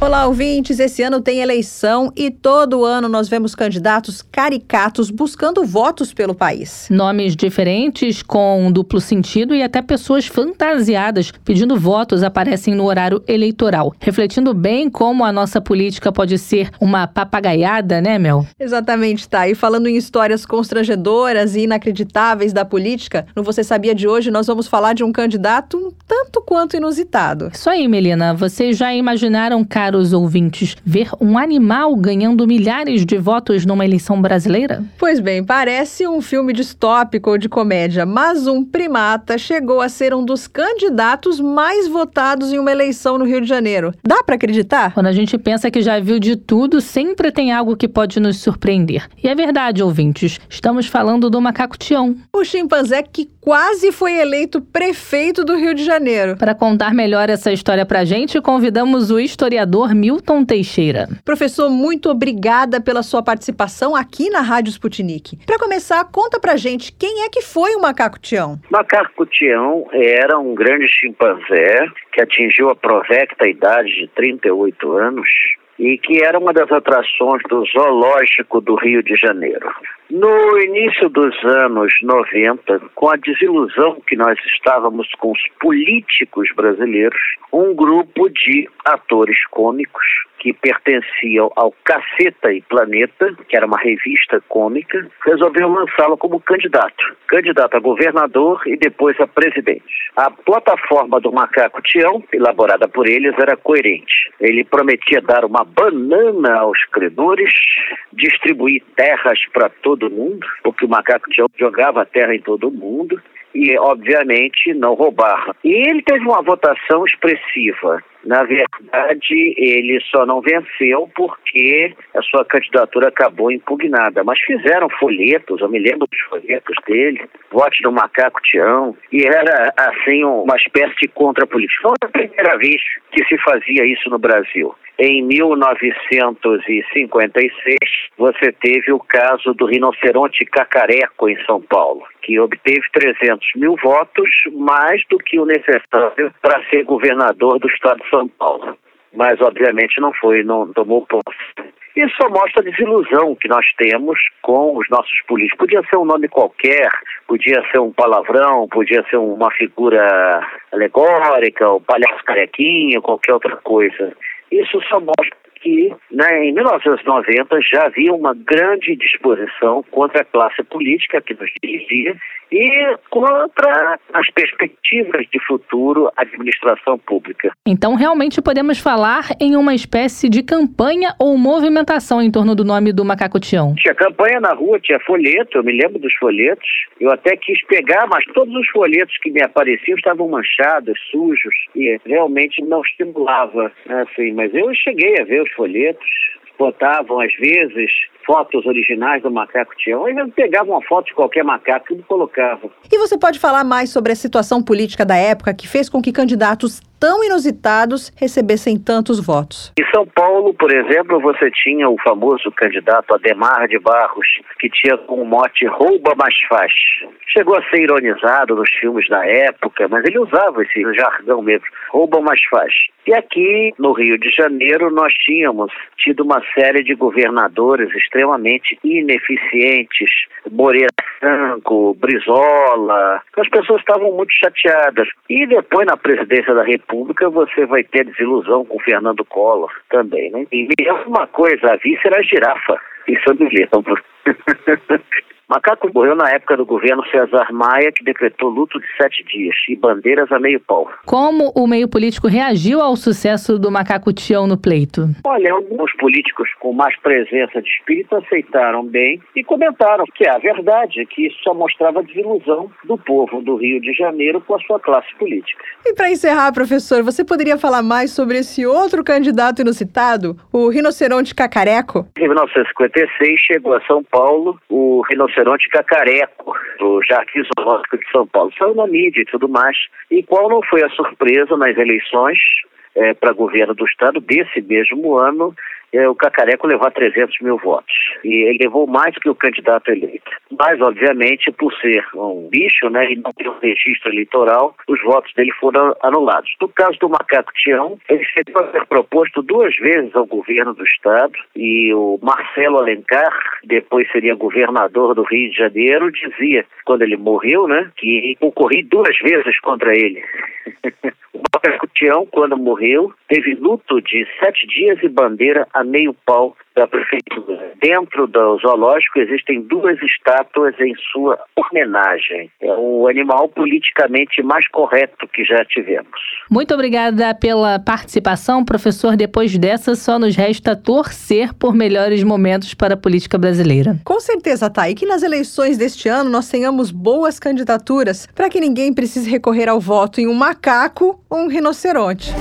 Olá, ouvintes! Esse ano tem eleição e todo ano nós vemos candidatos caricatos buscando votos pelo país. Nomes diferentes, com duplo sentido e até pessoas fantasiadas pedindo votos aparecem no horário eleitoral, refletindo bem como a nossa política pode ser uma papagaiada, né, Mel? Exatamente, tá. E falando em histórias constrangedoras e inacreditáveis da política, no Você Sabia de hoje nós vamos falar de um candidato um tanto quanto inusitado. Isso aí, Melina. Vocês já imaginaram, cara? Caros ouvintes, ver um animal ganhando milhares de votos numa eleição brasileira? Pois bem, parece um filme distópico ou de comédia, mas um primata chegou a ser um dos candidatos mais votados em uma eleição no Rio de Janeiro. Dá para acreditar? Quando a gente pensa que já viu de tudo, sempre tem algo que pode nos surpreender. E é verdade, ouvintes, estamos falando do macaco Tião. O chimpanzé que quase foi eleito prefeito do Rio de Janeiro. Para contar melhor essa história pra gente, convidamos o historiador professor Milton Teixeira. Professor, muito obrigada pela sua participação aqui na Rádio Sputnik. Para começar, conta pra gente quem é que foi o macaco Tião. Macaco Tião era um grande chimpanzé que atingiu a provecta idade de 38 anos e que era uma das atrações do zoológico do Rio de Janeiro. No início dos anos 90, com a desilusão que nós estávamos com os políticos brasileiros, um grupo de atores cômicos que pertenciam ao Caceta e Planeta, que era uma revista cômica, resolveu lançá-lo como candidato. Candidato a governador e depois a presidente. A plataforma do Macaco Tião, elaborada por eles, era coerente. Ele prometia dar uma banana aos credores, distribuir terras para todo mundo, porque o Macaco jogava terra em todo mundo, e, obviamente, não roubar. E ele teve uma votação expressiva. Na verdade, ele só não venceu porque a sua candidatura acabou impugnada. Mas fizeram folhetos, eu me lembro dos folhetos dele, vote no macaco Tião, e era, assim, uma espécie de contrapolítica. Foi a primeira vez que se fazia isso no Brasil. Em 1956, você teve o caso do rinoceronte cacareco em São Paulo, que obteve 300 mil votos, mais do que o necessário para ser governador do estado de São Paulo. Mas, obviamente, não foi, não tomou posse. Isso só mostra a desilusão que nós temos com os nossos políticos. Podia ser um nome qualquer, podia ser um palavrão, podia ser uma figura alegórica, o palhaço carequinho, qualquer outra coisa. Isso só mostra que né, em 1990 já havia uma grande disposição contra a classe política que nos dirigia e contra as perspectivas de futuro administração pública. Então, realmente podemos falar em uma espécie de campanha ou movimentação em torno do nome do macaco Tião? Tinha campanha na rua, tinha folheto, eu me lembro dos folhetos. Eu até quis pegar, mas todos os folhetos que me apareciam estavam manchados, sujos, e realmente não estimulava, né, assim. Mas eu cheguei a ver os folhetos, botavam às vezes fotos originais do macaco Tião. Eles pegavam uma foto de qualquer macaco e colocavam. E você pode falar mais sobre a situação política da época que fez com que candidatos tão inusitados recebessem tantos votos? Em São Paulo, por exemplo, você tinha o famoso candidato Ademar de Barros, que tinha como mote rouba mais faz. Chegou a ser ironizado nos filmes da época, mas ele usava esse jargão mesmo, rouba mais faz. E aqui no Rio de Janeiro nós tínhamos tido uma série de governadores extremamente ineficientes, Moreira Franco, Brizola, as pessoas estavam muito chateadas. E depois na presidência da República você vai ter desilusão com Fernando Collor também, né? E uma coisa, a vice era a girafa. Isso eu me lembro. *laughs* Macaco morreu na época do governo César Maia, que decretou luto de sete dias e bandeiras a meio pau. Como o meio político reagiu ao sucesso do Macaco Tião no pleito? Olha, alguns políticos com mais presença de espírito aceitaram bem e comentaram que a verdade é que isso só mostrava a desilusão do povo do Rio de Janeiro com a sua classe política. E para encerrar, professor, você poderia falar mais sobre esse outro candidato inusitado, o rinoceronte cacareco? Em 1956 chegou a São Paulo o rinoceronte rinoceronte cacareco do Jardim Zoológico de São Paulo. Saiu na mídia e tudo mais. E qual não foi a surpresa nas eleições é, para governo do estado desse mesmo ano o Cacareco levar 300 mil votos. E ele levou mais que o candidato eleito. Mas, obviamente, por ser um bicho né, e não ter um registro eleitoral, os votos dele foram anulados. No caso do Macaco Tião, ele chegou a ser proposto duas vezes ao governo do Estado e o Marcelo Alencar, depois seria governador do Rio de Janeiro, dizia, quando ele morreu, né, que concorri duas vezes contra ele. *laughs* o Macaco Tião, quando morreu, teve luto de sete dias e bandeira a meio pau da prefeitura. Dentro do zoológico existem duas estátuas em sua homenagem. É o animal politicamente mais correto que já tivemos. Muito obrigada pela participação, professor. Depois dessa, só nos resta torcer por melhores momentos para a política brasileira. Com certeza, Thay, e que nas eleições deste ano nós tenhamos boas candidaturas para que ninguém precise recorrer ao voto em um macaco ou um rinoceronte.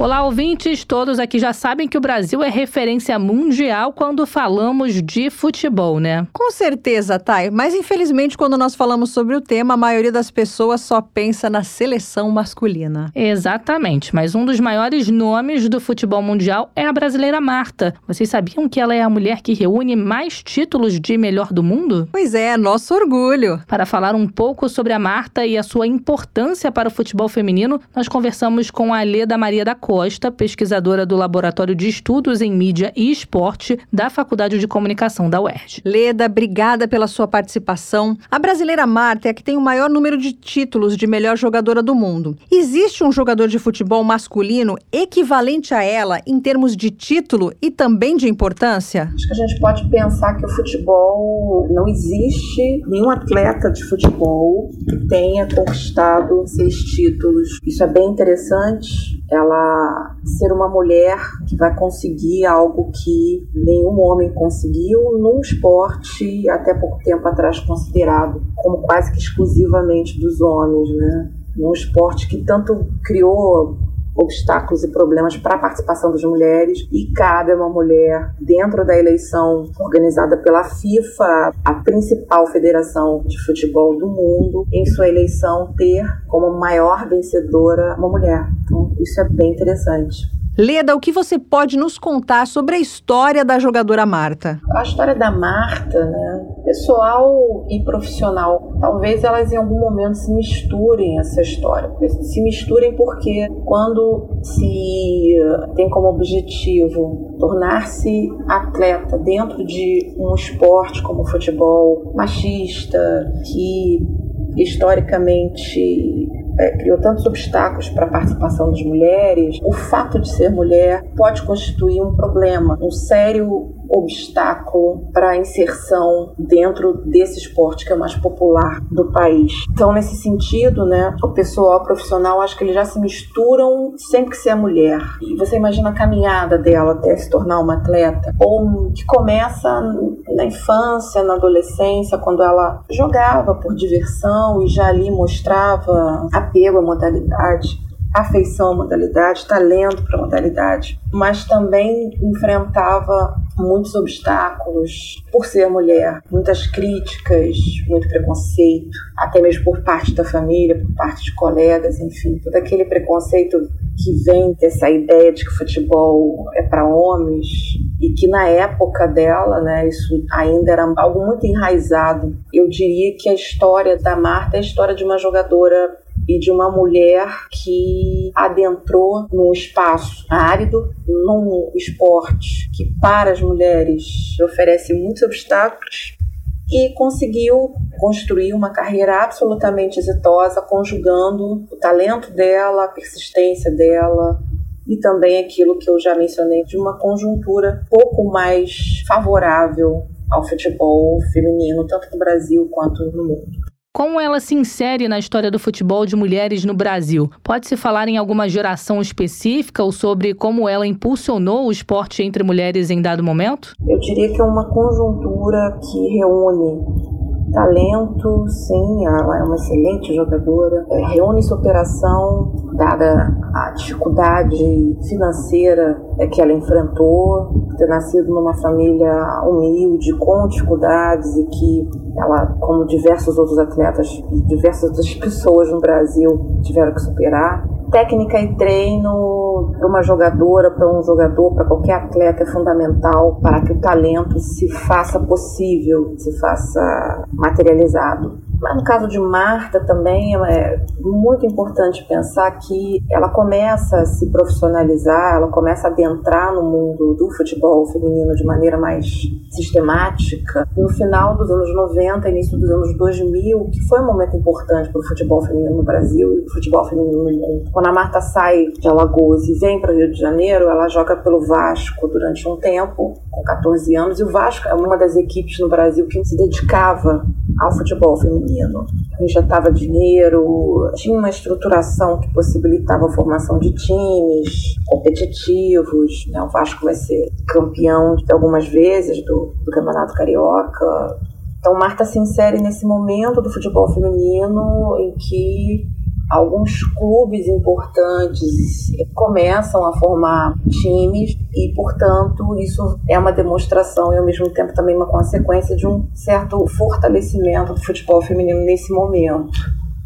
Olá, ouvintes, todos aqui já sabem que o Brasil é referência mundial quando falamos de futebol, né? Com certeza, Thay, mas infelizmente quando nós falamos sobre o tema, a maioria das pessoas só pensa na seleção masculina. Exatamente, mas um dos maiores nomes do futebol mundial é a brasileira Marta. Vocês sabiam que ela é a mulher que reúne mais títulos de melhor do mundo? Pois é, nosso orgulho. Para falar um pouco sobre a Marta e a sua importância para o futebol feminino, nós conversamos com a Leda Maria da Costa, pesquisadora do Laboratório de Estudos em Mídia e Esporte da Faculdade de Comunicação da UERJ. Leda, obrigada pela sua participação. A brasileira Marta é a que tem o maior número de títulos de melhor jogadora do mundo. Existe um jogador de futebol masculino equivalente a ela em termos de título e também de importância? Acho que a gente pode pensar que o futebol não existe nenhum atleta de futebol que tenha conquistado seis títulos. Isso é bem interessante. Ela ser uma mulher que vai conseguir algo que nenhum homem conseguiu num esporte até pouco tempo atrás considerado como quase que exclusivamente dos homens, né? Num esporte que tanto criou obstáculos e problemas para a participação das mulheres e cabe a uma mulher dentro da eleição organizada pela FIFA, a principal federação de futebol do mundo, em sua eleição ter como maior vencedora uma mulher. Então, isso é bem interessante. Leda, o que você pode nos contar sobre a história da jogadora Marta? A história da Marta, né? Pessoal e profissional, talvez elas em algum momento se misturem essa história. Se misturem porque quando se tem como objetivo tornar-se atleta dentro de um esporte como o futebol machista, que historicamente é, criou tantos obstáculos para a participação das mulheres, o fato de ser mulher pode constituir um problema, um sério obstáculo para a inserção dentro desse esporte que é o mais popular do país. Então, nesse sentido, né, o pessoal profissional acho que eles já se misturam sempre que ser mulher. E você imagina a caminhada dela até se tornar uma atleta, ou que começa na infância, na adolescência, quando ela jogava por diversão e já ali mostrava apego à modalidade afeição à modalidade, talento para a modalidade, mas também enfrentava muitos obstáculos por ser mulher, muitas críticas, muito preconceito, até mesmo por parte da família, por parte de colegas, enfim, todo aquele preconceito que vem dessa ideia de que futebol é para homens e que na época dela, né, isso ainda era algo muito enraizado. Eu diria que a história da Marta é a história de uma jogadora e de uma mulher que adentrou num espaço árido, num esporte que para as mulheres oferece muitos obstáculos e conseguiu construir uma carreira absolutamente exitosa, conjugando o talento dela, a persistência dela, e também aquilo que eu já mencionei de uma conjuntura pouco mais favorável ao futebol feminino, tanto no Brasil quanto no mundo. Como ela se insere na história do futebol de mulheres no Brasil? Pode-se falar em alguma geração específica ou sobre como ela impulsionou o esporte entre mulheres em dado momento? Eu diria que é uma conjuntura que reúne talento, sim, ela é uma excelente jogadora, é, reúne superação, dada a dificuldade financeira é, que ela enfrentou, ter nascido numa família humilde, com dificuldades e que ela, como diversos outros atletas e diversas outras pessoas no Brasil, tiveram que superar. Técnica e treino para uma jogadora, para um jogador, para qualquer atleta é fundamental para que o talento se faça possível, se faça materializado. Mas no caso de Marta também é muito importante pensar que ela começa a se profissionalizar, ela começa a adentrar no mundo do futebol feminino de maneira mais sistemática no final dos anos 90, início dos anos 2000, que foi um momento importante para o futebol feminino no Brasil e o futebol feminino no mundo. Quando a Marta sai de Alagoas e vem para o Rio de Janeiro, ela joga pelo Vasco durante um tempo, com 14 anos, e o Vasco é uma das equipes no Brasil que se dedicava ao futebol feminino. Injetava dinheiro, tinha uma estruturação que possibilitava a formação de times competitivos. Né? O Vasco vai ser campeão algumas vezes do, do Campeonato Carioca. Então, Marta se insere nesse momento do futebol feminino em que alguns clubes importantes começam a formar times e, portanto, isso é uma demonstração e, ao mesmo tempo, também uma consequência de um certo fortalecimento do futebol feminino nesse momento.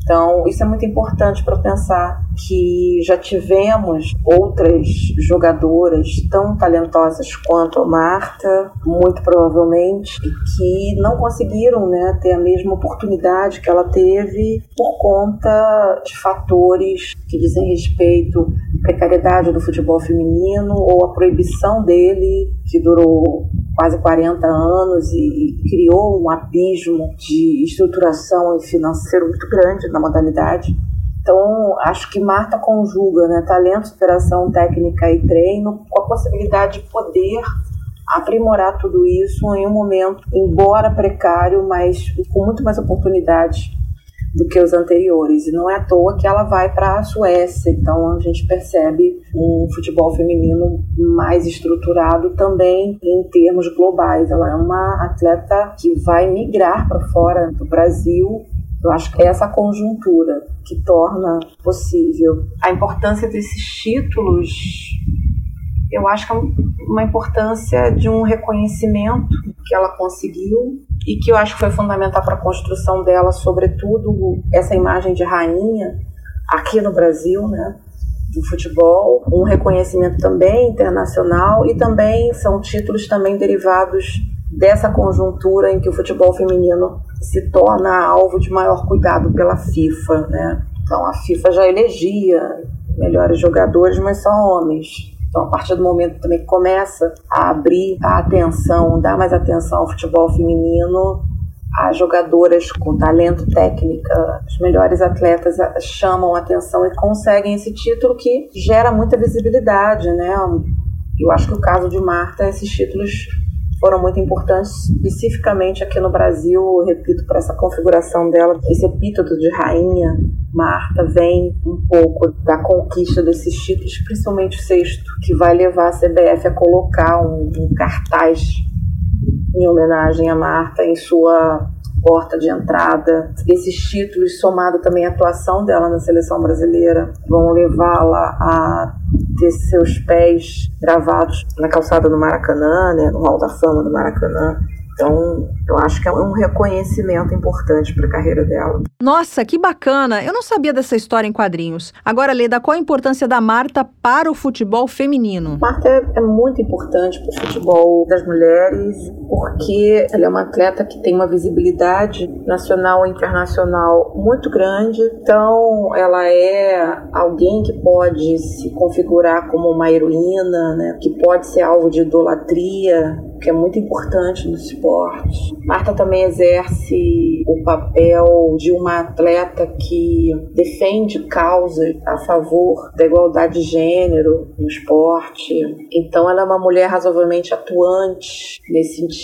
Então, isso é muito importante para pensar que já tivemos outras jogadoras tão talentosas quanto a Marta, muito provavelmente, que não conseguiram né, ter a mesma oportunidade que ela teve por conta de fatores que dizem respeito à precariedade do futebol feminino ou a proibição dele, que durou quase 40 anos e, e criou um abismo de estruturação e financeiro muito grande na modalidade. Então, acho que Marta conjuga né, talento, superação técnica e treino com a possibilidade de poder aprimorar tudo isso em um momento, embora precário, mas com muito mais oportunidades do que os anteriores. E não é à toa que ela vai para a Suécia, então a gente percebe um futebol feminino mais estruturado também em termos globais. Ela é uma atleta que vai migrar para fora do Brasil eu acho que é essa conjuntura que torna possível a importância desses títulos. Eu acho que é uma importância de um reconhecimento que ela conseguiu e que eu acho que foi fundamental para a construção dela, sobretudo essa imagem de rainha aqui no Brasil, né? do futebol, um reconhecimento também internacional e também são títulos também derivados dessa conjuntura em que o futebol feminino se torna alvo de maior cuidado pela FIFA, né? Então a FIFA já elegia melhores jogadores, mas só homens. Então, a partir do momento também que começa a abrir a atenção, dar mais atenção ao futebol feminino, as jogadoras com talento técnico, os melhores atletas chamam atenção e conseguem esse título que gera muita visibilidade, né? Eu acho que o caso de Marta, esses títulos foram muito importantes, especificamente aqui no Brasil, repito, para essa configuração dela. Esse epíteto de rainha Marta vem um pouco da conquista desses títulos, principalmente o sexto, que vai levar a CBF a colocar um, um cartaz em homenagem a Marta em sua porta de entrada. Esses títulos, somado também à atuação dela na seleção brasileira, vão levá-la a ter seus pés gravados na calçada do Maracanã, né, no Hall da Fama do Maracanã. Então, eu acho que é um reconhecimento importante para a carreira dela. Nossa, que bacana! Eu não sabia dessa história em quadrinhos. Agora, Leda, qual a importância da Marta para o futebol feminino? Marta é, é muito importante para o futebol das mulheres, porque ela é uma atleta que tem uma visibilidade nacional e internacional muito grande. Então, ela é alguém que pode se configurar como uma heroína, né? que pode ser alvo de idolatria que é muito importante no esporte. Marta também exerce o papel de uma atleta que defende causas a favor da igualdade de gênero no esporte. Então, ela é uma mulher razoavelmente atuante nesse sentido.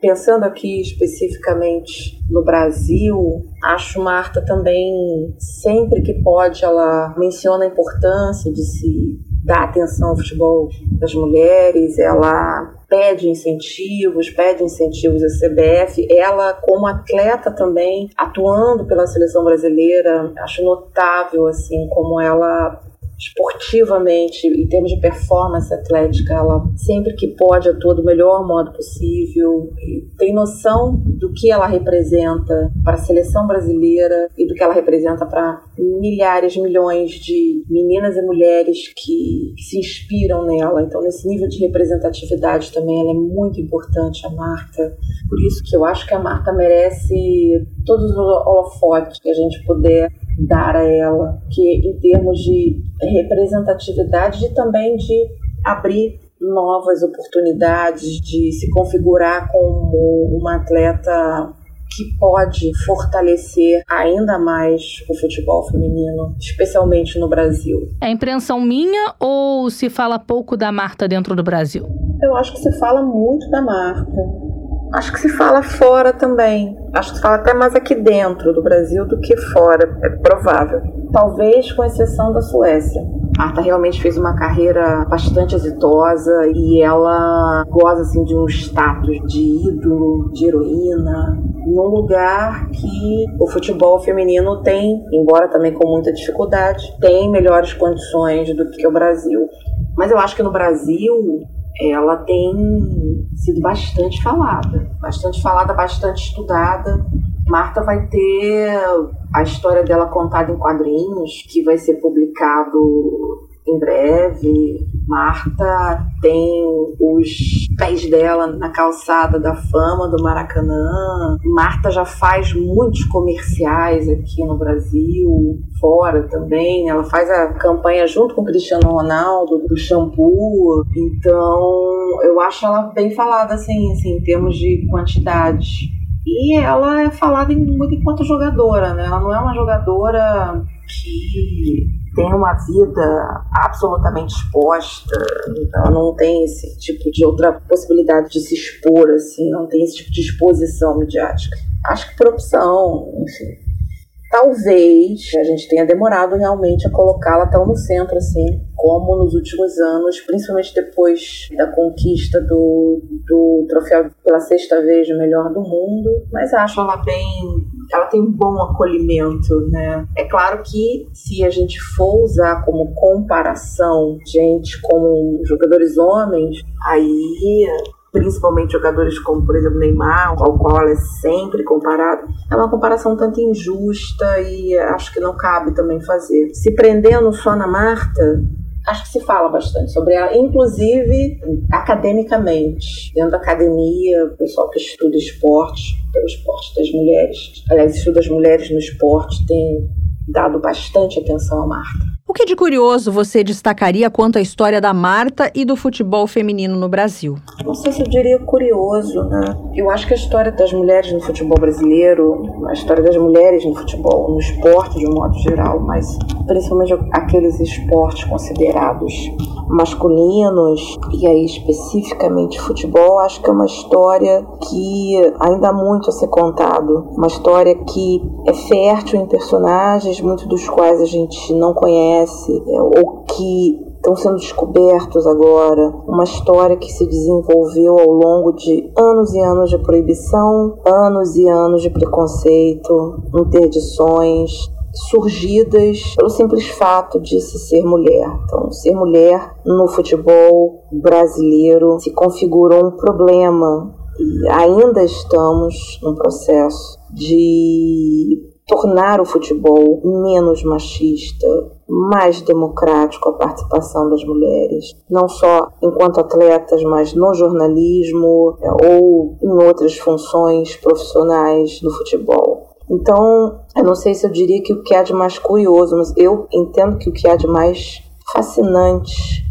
Pensando aqui especificamente no Brasil, acho Marta também, sempre que pode, ela menciona a importância de se dar atenção ao futebol das mulheres, ela pede incentivos, pede incentivos à CBF. Ela, como atleta também, atuando pela seleção brasileira, acho notável assim como ela esportivamente, em termos de performance atlética, ela sempre que pode atua do melhor modo possível, tem noção do que ela representa para a seleção brasileira e do que ela representa para milhares, milhões de meninas e mulheres que, que, se inspiram nela. Então, nesse nível de representatividade também, ela é muito importante, a Marta. Por isso que eu acho que a Marta merece todos os holofotes que a gente puder dar a ela, que em termos de representatividade e também de abrir novas oportunidades, de se configurar como uma atleta que pode fortalecer ainda mais o futebol feminino, especialmente no Brasil. É impressão minha ou se fala pouco da Marta dentro do Brasil? Eu acho que se fala muito da Marta. Acho que se fala fora também. Acho que se fala até mais aqui dentro do Brasil do que fora. É provável. Talvez com exceção da Suécia. Marta realmente fez uma carreira bastante exitosa e ela goza assim, de um status de ídolo, de heroína, num lugar que o futebol feminino tem, embora também com muita dificuldade, tem melhores condições do que o Brasil. Mas eu acho que no Brasil ela tem sido bastante falada, bastante falada, bastante estudada. Marta vai ter a história dela contada em quadrinhos, que vai ser publicado em breve. Marta tem os pés dela na calçada da fama do Maracanã. Marta já faz muitos comerciais aqui no Brasil, fora também. Ela faz a campanha junto com o Cristiano Ronaldo do shampoo. Então, eu acho ela bem falada assim, assim em termos de quantidade. E ela é falada muito enquanto jogadora, né? Ela não é uma jogadora que tem uma vida absolutamente exposta, ela não tem esse tipo de outra possibilidade de se expor, assim, não tem esse tipo de exposição midiática. Acho que por opção, enfim. Talvez a gente tenha demorado realmente a colocá-la tão no centro, assim, como nos últimos anos, principalmente depois da conquista do, do troféu pela sexta vez de melhor do mundo. Mas acho ela bem ela tem um bom acolhimento, né? É claro que se a gente for usar como comparação gente como jogadores homens, aí principalmente jogadores como, por exemplo, Neymar, ao qual ela é sempre comparada, é uma comparação tanto injusta e acho que não cabe também fazer. Se prendendo só na Marta, acho que se fala bastante sobre ela, inclusive academicamente. Dentro da academia, o pessoal que estuda esporte, pelo esporte das mulheres, aliás, estuda as mulheres no esporte, tem dado bastante atenção a Marta. O que de curioso você destacaria quanto à história da Marta e do futebol feminino no Brasil? Não sei se eu diria curioso, né? Eu acho que a história das mulheres no futebol brasileiro, a história das mulheres no futebol, no esporte de um modo geral, mas principalmente aqueles esportes considerados masculinos, e aí especificamente futebol, acho que é uma história que ainda há muito a ser contado. Uma história que é fértil em personagens, muitos dos quais a gente não conhece, é, ou que estão sendo descobertos agora, uma história que se desenvolveu ao longo de anos e anos de proibição, anos e anos de preconceito, interdições, surgidas pelo simples fato de se ser mulher. Então, ser mulher no futebol brasileiro se configurou um problema e ainda estamos num processo de tornar o futebol menos machista, mais democrático a participação das mulheres, não só enquanto atletas, mas no jornalismo é, ou em outras funções profissionais do futebol. Então, eu não sei se eu diria que o que há de mais curioso, mas eu entendo que o que há de mais fascinante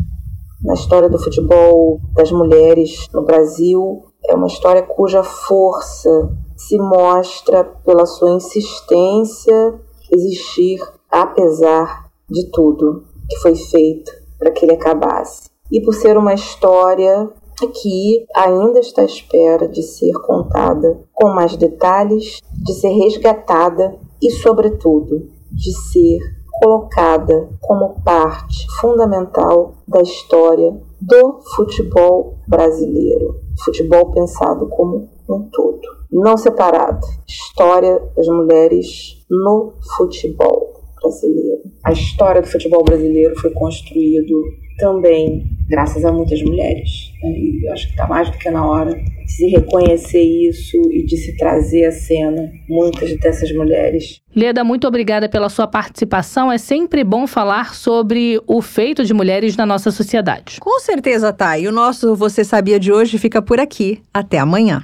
na história do futebol das mulheres no Brasil é uma história cuja força se mostra pela sua insistência existir apesar de tudo que foi feito para que ele acabasse. E por ser uma história que ainda está à espera de ser contada com mais detalhes, de ser resgatada e, sobretudo, de ser colocada como parte fundamental da história do futebol brasileiro. Futebol pensado como um todo, não separado. História das mulheres no futebol brasileiro. A história do futebol brasileiro foi construído também graças a muitas mulheres. Né? E eu acho que está mais do que na hora de se reconhecer isso e de se trazer à cena muitas dessas mulheres. Leda, muito obrigada pela sua participação. É sempre bom falar sobre o feito de mulheres na nossa sociedade. Com certeza, Thay. E o nosso Você Sabia de hoje fica por aqui. Até amanhã.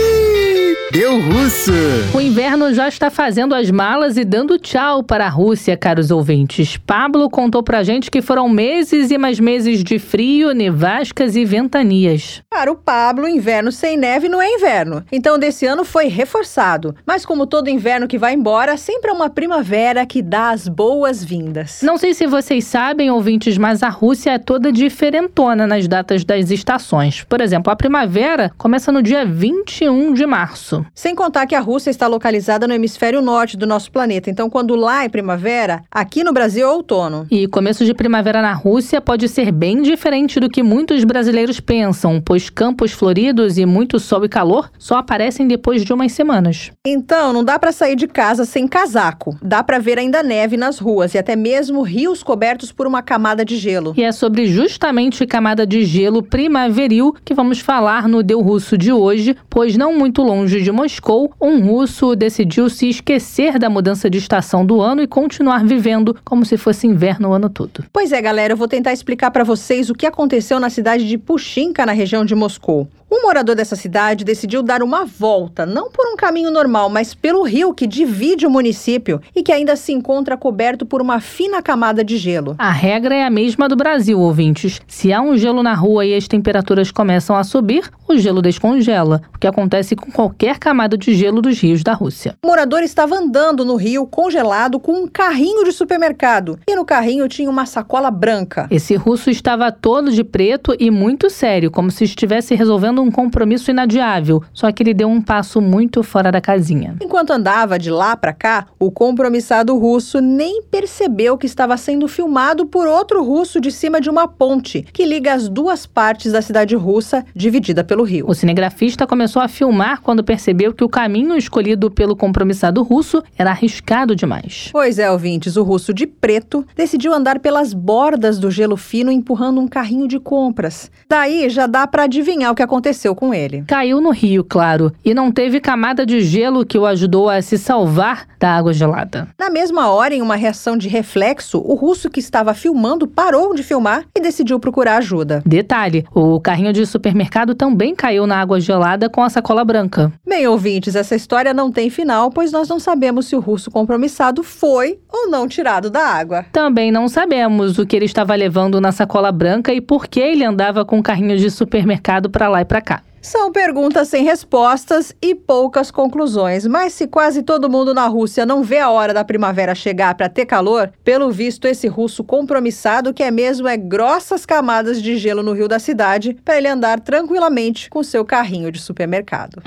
Deu russo! O inverno já está fazendo as malas e dando tchau para a Rússia, caros ouvintes. Pablo contou pra gente que foram meses e mais meses de frio, nevascas e ventanias. Para o Pablo, inverno sem neve não é inverno. Então, desse ano foi reforçado. Mas, como todo inverno que vai embora, sempre é uma primavera que dá as boas-vindas. Não sei se vocês sabem, ouvintes, mas a Rússia é toda diferentona nas datas das estações. Por exemplo, a primavera começa no dia 21 de março. Sem contar que a Rússia está localizada no hemisfério norte do nosso planeta. Então, quando lá é primavera, aqui no Brasil é outono. E começo de primavera na Rússia pode ser bem diferente do que muitos brasileiros pensam, pois campos floridos e muito sol e calor só aparecem depois de umas semanas. Então, não dá para sair de casa sem casaco. Dá para ver ainda neve nas ruas e até mesmo rios cobertos por uma camada de gelo. E é sobre justamente camada de gelo primaveril que vamos falar no Deu Russo de hoje, pois não muito longe de de Moscou, um russo decidiu se esquecer da mudança de estação do ano e continuar vivendo como se fosse inverno o ano todo. Pois é, galera, eu vou tentar explicar para vocês o que aconteceu na cidade de Puxinka, na região de Moscou. Um morador dessa cidade decidiu dar uma volta, não por um caminho normal, mas pelo rio que divide o município e que ainda se encontra coberto por uma fina camada de gelo. A regra é a mesma do Brasil, ouvintes. Se há um gelo na rua e as temperaturas começam a subir, o gelo descongela, o que acontece com qualquer camada de gelo dos rios da Rússia. O morador estava andando no rio congelado com um carrinho de supermercado e no carrinho tinha uma sacola branca. Esse russo estava todo de preto e muito sério, como se estivesse resolvendo um compromisso inadiável, só que ele deu um passo muito fora da casinha. Enquanto andava de lá para cá, o compromissado russo nem percebeu que estava sendo filmado por outro russo de cima de uma ponte que liga as duas partes da cidade russa, dividida pelo rio. O cinegrafista começou a filmar quando percebeu que o caminho escolhido pelo compromissado russo era arriscado demais. Pois é, ouvintes, o russo de preto decidiu andar pelas bordas do gelo fino empurrando um carrinho de compras. Daí já dá para adivinhar o que aconteceu aconteceu com ele. Caiu no rio, claro, e não teve camada de gelo que o ajudou a se salvar da água gelada. Na mesma hora, em uma reação de reflexo, o russo que estava filmando parou de filmar e decidiu procurar ajuda. Detalhe: o carrinho de supermercado também caiu na água gelada com a sacola branca. Bem, ouvintes, essa história não tem final, pois nós não sabemos se o russo compromissado foi ou não tirado da água. Também não sabemos o que ele estava levando na sacola branca e por que ele andava com carrinhos de supermercado para lá e para cá. São perguntas sem respostas e poucas conclusões, mas se quase todo mundo na Rússia não vê a hora da primavera chegar para ter calor, pelo visto esse russo compromissado quer mesmo é grossas camadas de gelo no rio da cidade para ele andar tranquilamente com seu carrinho de supermercado.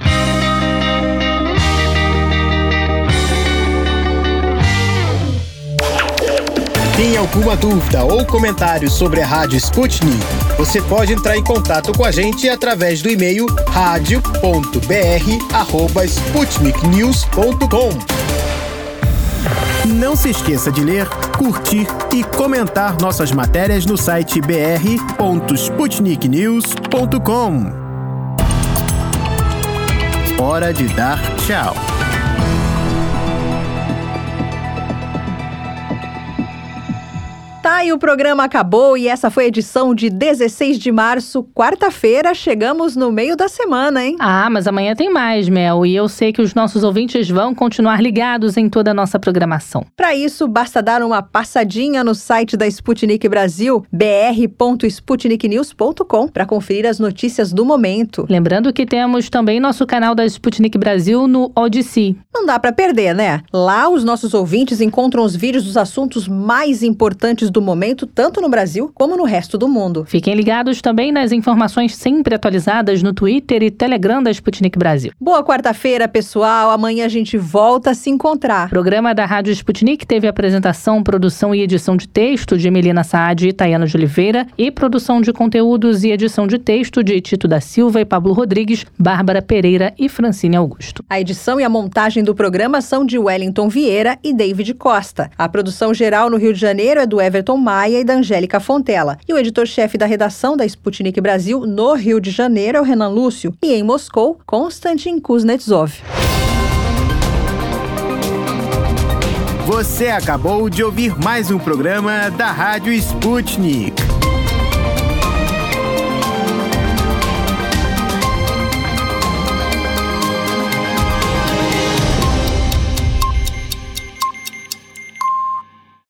Tem alguma dúvida ou comentário sobre a Rádio Sputnik? Você pode entrar em contato com a gente através do e-mail radio.br@sputniknews.com. Não se esqueça de ler, curtir e comentar nossas matérias no site br.sputniknews.com. Hora de dar tchau. E o programa acabou e essa foi a edição de 16 de março, quarta-feira. Chegamos no meio da semana, hein? Ah, mas amanhã tem mais, Mel. E eu sei que os nossos ouvintes vão continuar ligados em toda a nossa programação. Para isso, basta dar uma passadinha no site da Sputnik Brasil, br.sputniknews.com, para conferir as notícias do momento. Lembrando que temos também nosso canal da Sputnik Brasil no Odyssey. Não dá para perder, né? Lá os nossos ouvintes encontram os vídeos dos assuntos mais importantes do momento, tanto no Brasil como no resto do mundo. Fiquem ligados também nas informações sempre atualizadas no Twitter e Telegram da Sputnik Brasil. Boa quarta-feira, pessoal. Amanhã a gente volta a se encontrar. O programa da Rádio Sputnik teve apresentação, produção e edição de texto de Melina Saad e Tayana de Oliveira e produção de conteúdos e edição de texto de Tito da Silva e Pablo Rodrigues, Bárbara Pereira e Francine Augusto. A edição e a montagem do programa são de Wellington Vieira e David Costa. A produção geral no Rio de Janeiro é do Everton Maia e da Angélica Fontela. E o editor-chefe da redação da Sputnik Brasil no Rio de Janeiro é o Renan Lúcio. E em Moscou, Konstantin Kuznetsov. Você acabou de ouvir mais um programa da Rádio Sputnik.